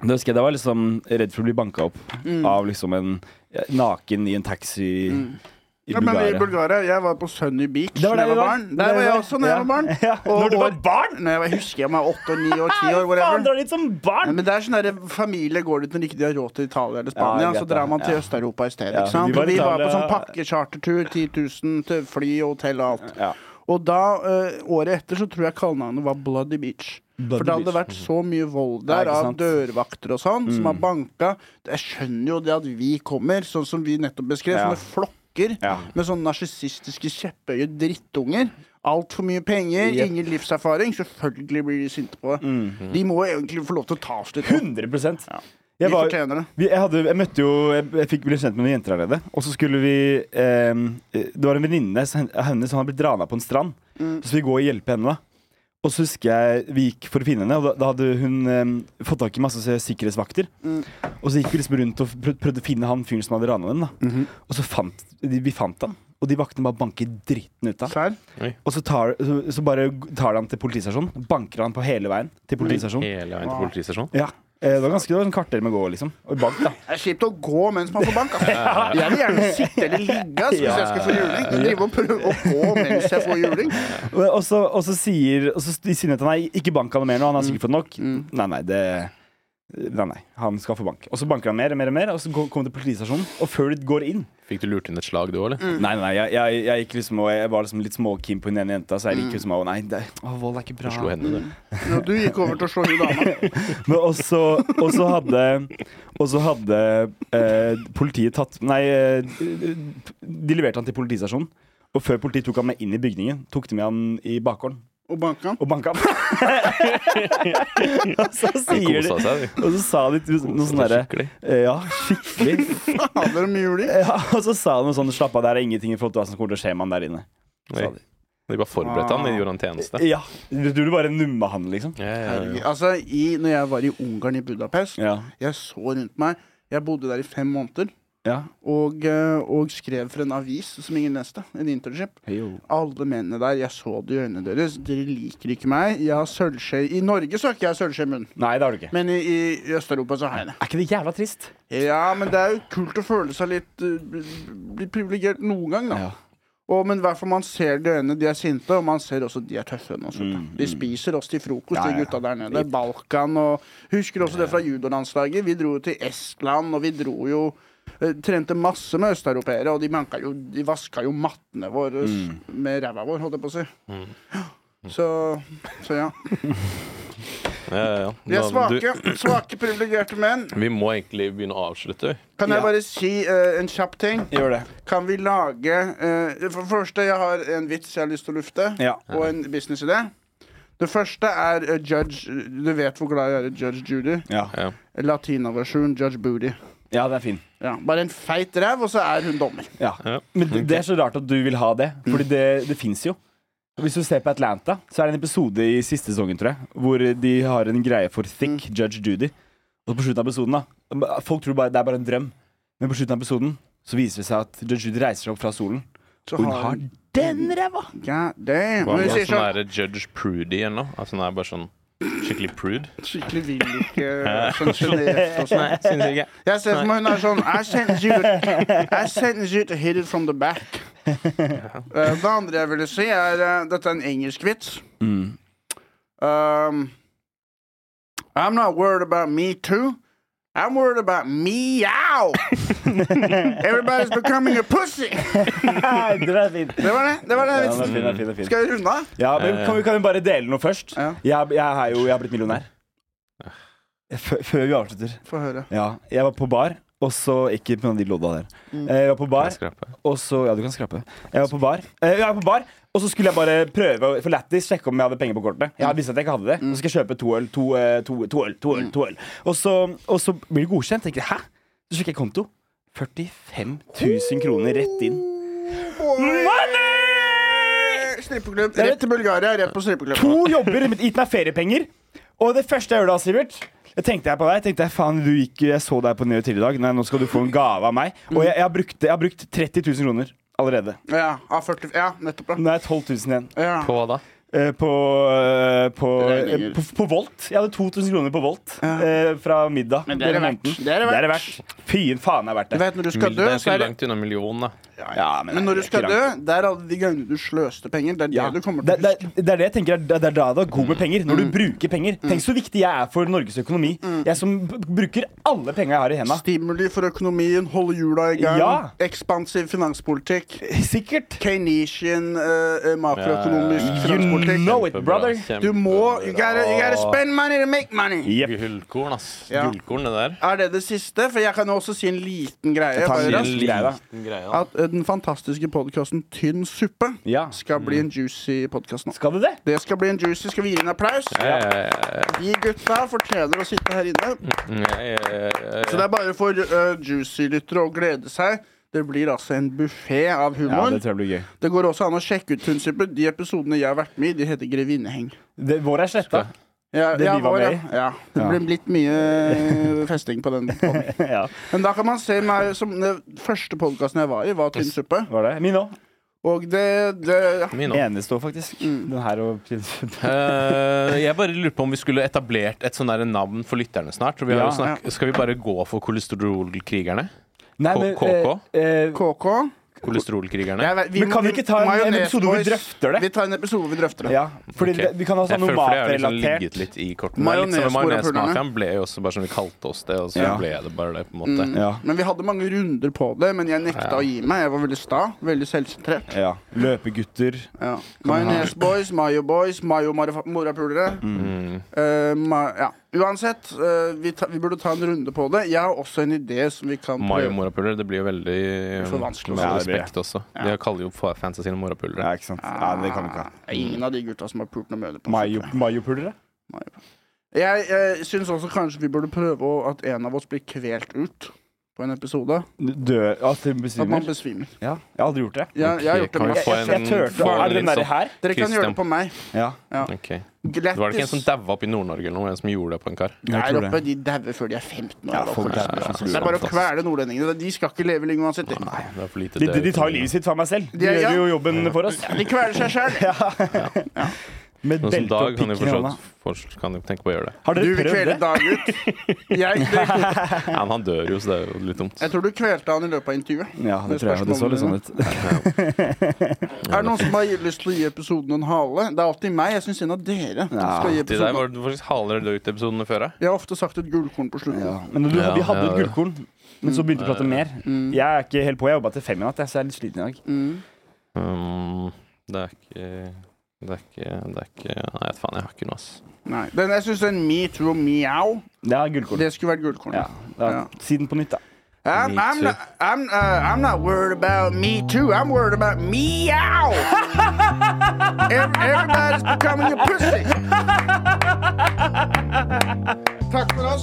Da husker jeg da var liksom redd for å bli banka opp Mm. av liksom en naken i en taxi i Ja, men i Bulgaria. Bulgaria, jeg var på Sunny Beach da jeg var var. barn. Der var var jeg også da jeg var barn. Ja, når du var barn? Når jeg var, husker jeg meg åtte og ni og ti år, Faen, drar dit som Ja, men det er sånn der, Familie går dit når ikke de har råd til Italia eller Spania. Ja, så drar man til Ja. Øst-Europa i stedet. Ja, ikke sant? vi var vi var på sånn pakkechartertur. 10 000 til fly og hotell og alt. Og da, eh, året etter, så tror jeg kallenavnet var Bloody Beach. Bloody For det hadde Beach. vært så mye vold der av dørvakter og sånn, som Mm. har banka. Jeg skjønner jo det at vi kommer, sånn som vi nettopp beskrev, Ja. sånne flokker Ja. med sånne narsissistiske kjepphøye drittunger. Altfor mye penger, Yep. ingen livserfaring. Selvfølgelig blir de sinte på det. Mm. De må egentlig få lov til å ta oss litt. nå. 100 Ja. Var, fortjener det. vi, jeg, hadde, jeg møtte jo Jeg, jeg fikk ble kjent med noen jenter allerede. Og så skulle vi eh, Det var en venninne av henne som hadde blitt rana på en strand. Mm. Så skulle vi gå og hjelpe henne. da Og så husker jeg vi gikk for å finne henne, og da, da hadde hun eh, fått tak i masse sikkerhetsvakter. Mm. Og så gikk vi liksom rundt og prøvde å finne han fyren som hadde rana henne. da -hmm. Og så fant de, vi fant han. Og de vaktene bare banker dritten ut av ham. Og så, tar, så, så bare tar de han til politistasjonen. Banker han på hele veien til politistasjonen. Hele veien til politistasjonen. Ja. Eh, Det var ganske det var en kvarter med å gå, liksom. Og bank, da. Det er kjipt å gå mens man får bank. Altså. [laughs] Jeg vil gjerne sitte eller ligge altså, hvis jeg skal få juling. Jeg driver og prøver å gå mens jeg får juling. Og, så, og så sier og så sier sier han ikke bank han mer nå, han har sikkert fått nok. Mm. Nei, nei, det Nei, nei, han skal få bank. Og så banker han mer og mer, og mer Og så kommer til politistasjonen, og før de går inn Fikk du lurt inn et slag, du òg, eller? Mm. Nei, nei, jeg, jeg, jeg gikk liksom og jeg var liksom litt småkeen på hun ene jenta, så jeg gikk liksom og Nei, det, å, vold er ikke Du bra. slo henne, du. Ja, du gikk over til å slå hun dama. [laughs] Og så hadde Og så hadde eh, politiet tatt Nei, eh, de leverte han til politistasjonen. Og før politiet tok han med inn i bygningen, tok de med han i bakgården Og banka han. og banka han. og [laughs] så sier de. Og så sa de noe sånn derre eh, Ja, skikkelig. [laughs] Fader, de juling? Ja, og så sa de noe sånn Slapp av, det er ingenting i forhold til hva som kommer til å skje med han der inne. Sa de. De bare forberedte han, de gjorde han tjeneste. Ja. Du du bare numma han, liksom? Ja, ja, ja. Altså, i, når jeg var i Ungarn, i Budapest, Ja. jeg så rundt meg Jeg bodde der i fem måneder. Ja. Og, eh, og skrev for en avis som ingen leste. En internship. Heyo. Alle mennene der, jeg så det i øynene deres. Dere liker ikke meg. Jeg har sølvskje I Norge så har ikke jeg sølvskje i munnen. Nei, det har du ikke. Men i, i Øst-Europa så har jeg det. Er ikke det jævla trist? Ja, men det er jo kult å føle seg litt, uh, litt privilegert noen gang, da. Ja. Og, men hvert fall man ser de øynene, de er sinte, og man ser også de er tøffe. og. Mm, De spiser oss til frokost, Ja, de gutta der nede. Balkan og Husker også det fra judolandslaget. Vi dro jo til Estland, og vi dro jo eh, Trente masse med østeuropeere, og de, jo, de vaska jo mattene våre Mm. med ræva vår, holdt jeg på å si. Så, så ja. Ja, ja, ja. Vi er svake, du- svake privilegerte menn. Vi må egentlig begynne å avslutte. Kan jeg Ja. bare si uh, en kjapp ting? Gjør det. Kan vi lage uh, For det første, jeg har en vits jeg har lyst til å lufte, Ja. og en businessidé. Det første er uh, Judge Du vet hvor glad jeg er i Judge Judy. Ja. Ja. Latinaversjon Judge Booty. Ja, det er fin. Ja, bare en feit ræv, og så er hun dommer. Ja. Ja. Men det, det er så rart at du vil ha det, Fordi det, det fins jo. Hvis du ser på Atlanta, så er det en episode i siste sesongen, tror jeg, hvor de har en greie for thick Judge Judy. Og på slutten av episoden, da Folk tror bare det er bare en drøm, men på slutten av episoden så viser det seg at Judge Judy reiser seg opp fra solen, Så og hun har den ræva! God damn. Hva Men hun sånn sånn er Judge Prudy ennå? Altså, hun er bare sånn skikkelig prude. Skikkelig vil ikke [laughs] sånn sjenert og sånn. Syns jeg ikke. Jeg ser for meg hun er sånn I sentence you, I sentence you to hit it from the back. Uh, det andre jeg ville si, er uh, Dette er en engelsk vits. Mm. Um, I'm not worried about me too. I'm worried about meow. [laughs] Everybody's becoming a pussy. den er fin. Det var det. det, var det Ja, er vitsen. fin, den er fin, den er fin. Skal vi runde av? Ja, men kan vi, kan vi bare dele noe først? Ja. Jeg, jeg, er jo, jeg har blitt millionær. Før, før vi avslutter. Få høre. Ja, jeg var på bar, og så Ikke på de lodda der. Mm. Eh, Jeg var på bar, og så Ja, du kan skrape. Jeg var på bar, eh, jeg var på bar og så skulle jeg bare prøve for lættis sjekke om jeg hadde penger på kortet. Jeg visste at jeg ikke hadde det. Og så skal jeg kjøpe to øl. To, eh, to, to øl, to øl, to øl. Og så, og så blir det godkjent. Tenker jeg, hæ? Så sjekker jeg konto. 45 000 kroner rett inn. Money! Strippeklubb. Rett til Bulgaria, rett på strippeklubb. To jobber, gitt meg feriepenger. Og det første jeg gjør da, Sivert jeg tenkte jeg på deg, tenkte jeg, faen, du gikk, jeg så deg på tidligere i dag. Nei, nå skal du få en gave av meg. Og jeg, jeg, har, brukt, jeg har brukt 30 000 kroner allerede. Ja, A40, ja, nettopp. da. Nå er jeg 12 000 igjen. Ja. På hva da? Eh, på, eh, på, Regninger. eh, på, på Volt. Jeg hadde 2000 kroner på Volt Ja. eh, fra middag. Men det er det verdt. Det er det er verdt. Fy faen, det er verdt Du det. vet, når du skal Det dø, er så er det langt unna millionen, da. Ja, Men når du skal dø, det er alle de gangene du sløste penger. Det er det Ja. du kommer til å det, huske. det er det jeg tenker er, det er da det er god med penger. Når du Mm. bruker penger. Tenk så viktig jeg er for Norges økonomi. Jeg som bruker alle penga jeg har i henda. Stimuli for økonomien, holde hjula i gang. Ja. Ekspansiv finanspolitikk. Sikkert. Keynesian uh, makroøkonomisk Ja, You finanspolitikk. know it, Kjempebra, brother. Du må you gotta, you gotta spend money to make money. Yep. Gullkorn, ass. Ja. Gullkorn, det der. Er det det siste? For jeg kan også si en liten greie. Jeg tar en liten greie, da. At eh, den fantastiske podkasten Tynn suppe Ja. skal bli en juicy podkast nå. Skal det det? Det skal bli en juicy. Skal vi gi en applaus? Ja, ja. De gutta fortjener å sitte her inne. Ja, ja. Så det er bare for uh, juicy-lyttere å glede seg. Det blir altså en buffé av humor. Ja, det, tror jeg blir gøy. Det går også an å sjekke ut Tunnsuppe. De episodene jeg har vært med i, de heter Grevinneheng. Det, vår er sletta. Ja, Det ja, var ja. ja. Det ble litt mye eh, [laughs] festing på den. ja. Men da kan man se meg som Den første podkasten jeg var i, var Tynn suppe. Var det? Min òg. Og det, det ja. Min. Eneste òg, faktisk. Mm. Den her og Eh, jeg bare lurer på om vi skulle etablert et sånn navn for lytterne snart. Vi har Ja. jo snakk, skal vi bare gå for kolesterolkrigerne? Nei, men, KK? eh, eh, KK. Kolesterolkrigerne? Ja, vi, Men kan vi ikke ta en- en episode hvor vi drøfter det? Vi tar en episode hvor vi drøfter det. ja, fordi okay. det, vi kan ha sånn noe har liksom. Majonesmafiaen ble jo også bare sånn vi kalte oss det, og så Ja. ble det bare det, på en måte. Mm. Ja. Men vi hadde mange runder på det, men jeg nekta Ja. å gi meg. Jeg var veldig sta. Veldig selvsentrert. Ja. Løpegutter. Ja. Majonesboys, Mayo Boys, Mayo morapulere. Mm. Uh, ma ja. Uansett, eh, vi, ta vi burde ta en runde på det. Jeg har også en idé som vi kan Mayo morapuler, det blir jo veldig For vanskelig å med respekt også. Ja. De kaller jo fa- fansa sine morapulere. Ja, ikke sant. Ja, det kan vi ikke ha. Er ingen av de gutta som har pult noe møte på Mayo- suppe. Mayopulere? Jeg, jeg syns også kanskje vi burde prøve å, at en av oss blir kvelt ut. På en episode. Dø At At man besvimer? Ja, jeg har aldri gjort det. Jeg, jeg har gjort det Jeg, jeg, jeg turte. få Er det den derre her? Dere kan gjøre det på meg. Ja. Ja. Okay. Det var det ikke en som daua oppe i Nord-Norge eller noe? En som gjorde det på en kar? Der oppe, de dauer før de er 15 år. Ja, folk er, så det er bare å kvele nordlendingene. De skal ikke leve lenge uansett. Nei, det er for lite De, de, de tar livet sitt for meg selv. De Ja, ja. gjør jo jobben for oss. de kveler seg sjøl. [laughs] Med Noen som belte og Dag kan jo pikken i hånda. forstått kan jo tenke på å gjøre det. Har Du dere vil prøvd kvele det? Dag ut. [laughs] Jeg, det, Ja, men han dør jo, så det er jo litt dumt. jeg tror du kvelte han i løpet av intervjuet. Ja, det tror jeg. Det så litt sånn ut. [laughs] Er det noen som har lyst til å gi episoden en hale? Det er alltid meg. Jeg syns en av dere skal gi Til deg episoden. var det faktisk haler det ut episodene før? Jeg har ofte sagt et gullkorn på slutten. Ja. Men du, Ja, vi hadde ja, et ja. gullkorn, men så begynte vi å prate mer. Jeg er ikke helt på. Jeg jobba til fem i natt, jeg, så jeg er litt sliten i dag. Mm. Um, det er ikke Det er ikke Det er ikke Nei, jeg vet faen, jeg har ikke noe, ass. Nei. Den, jeg syns den metoo meow, Det er gullkorn. det skulle vært gullkorn. Ja, det er, Ja. Siden på nytt, da. I'm, Me I'm, too. not, I'm, uh, I'm not worried about me too. I'm worried about meow. [laughs] Every, everybody's becoming a pussy. [laughs] Takk for oss.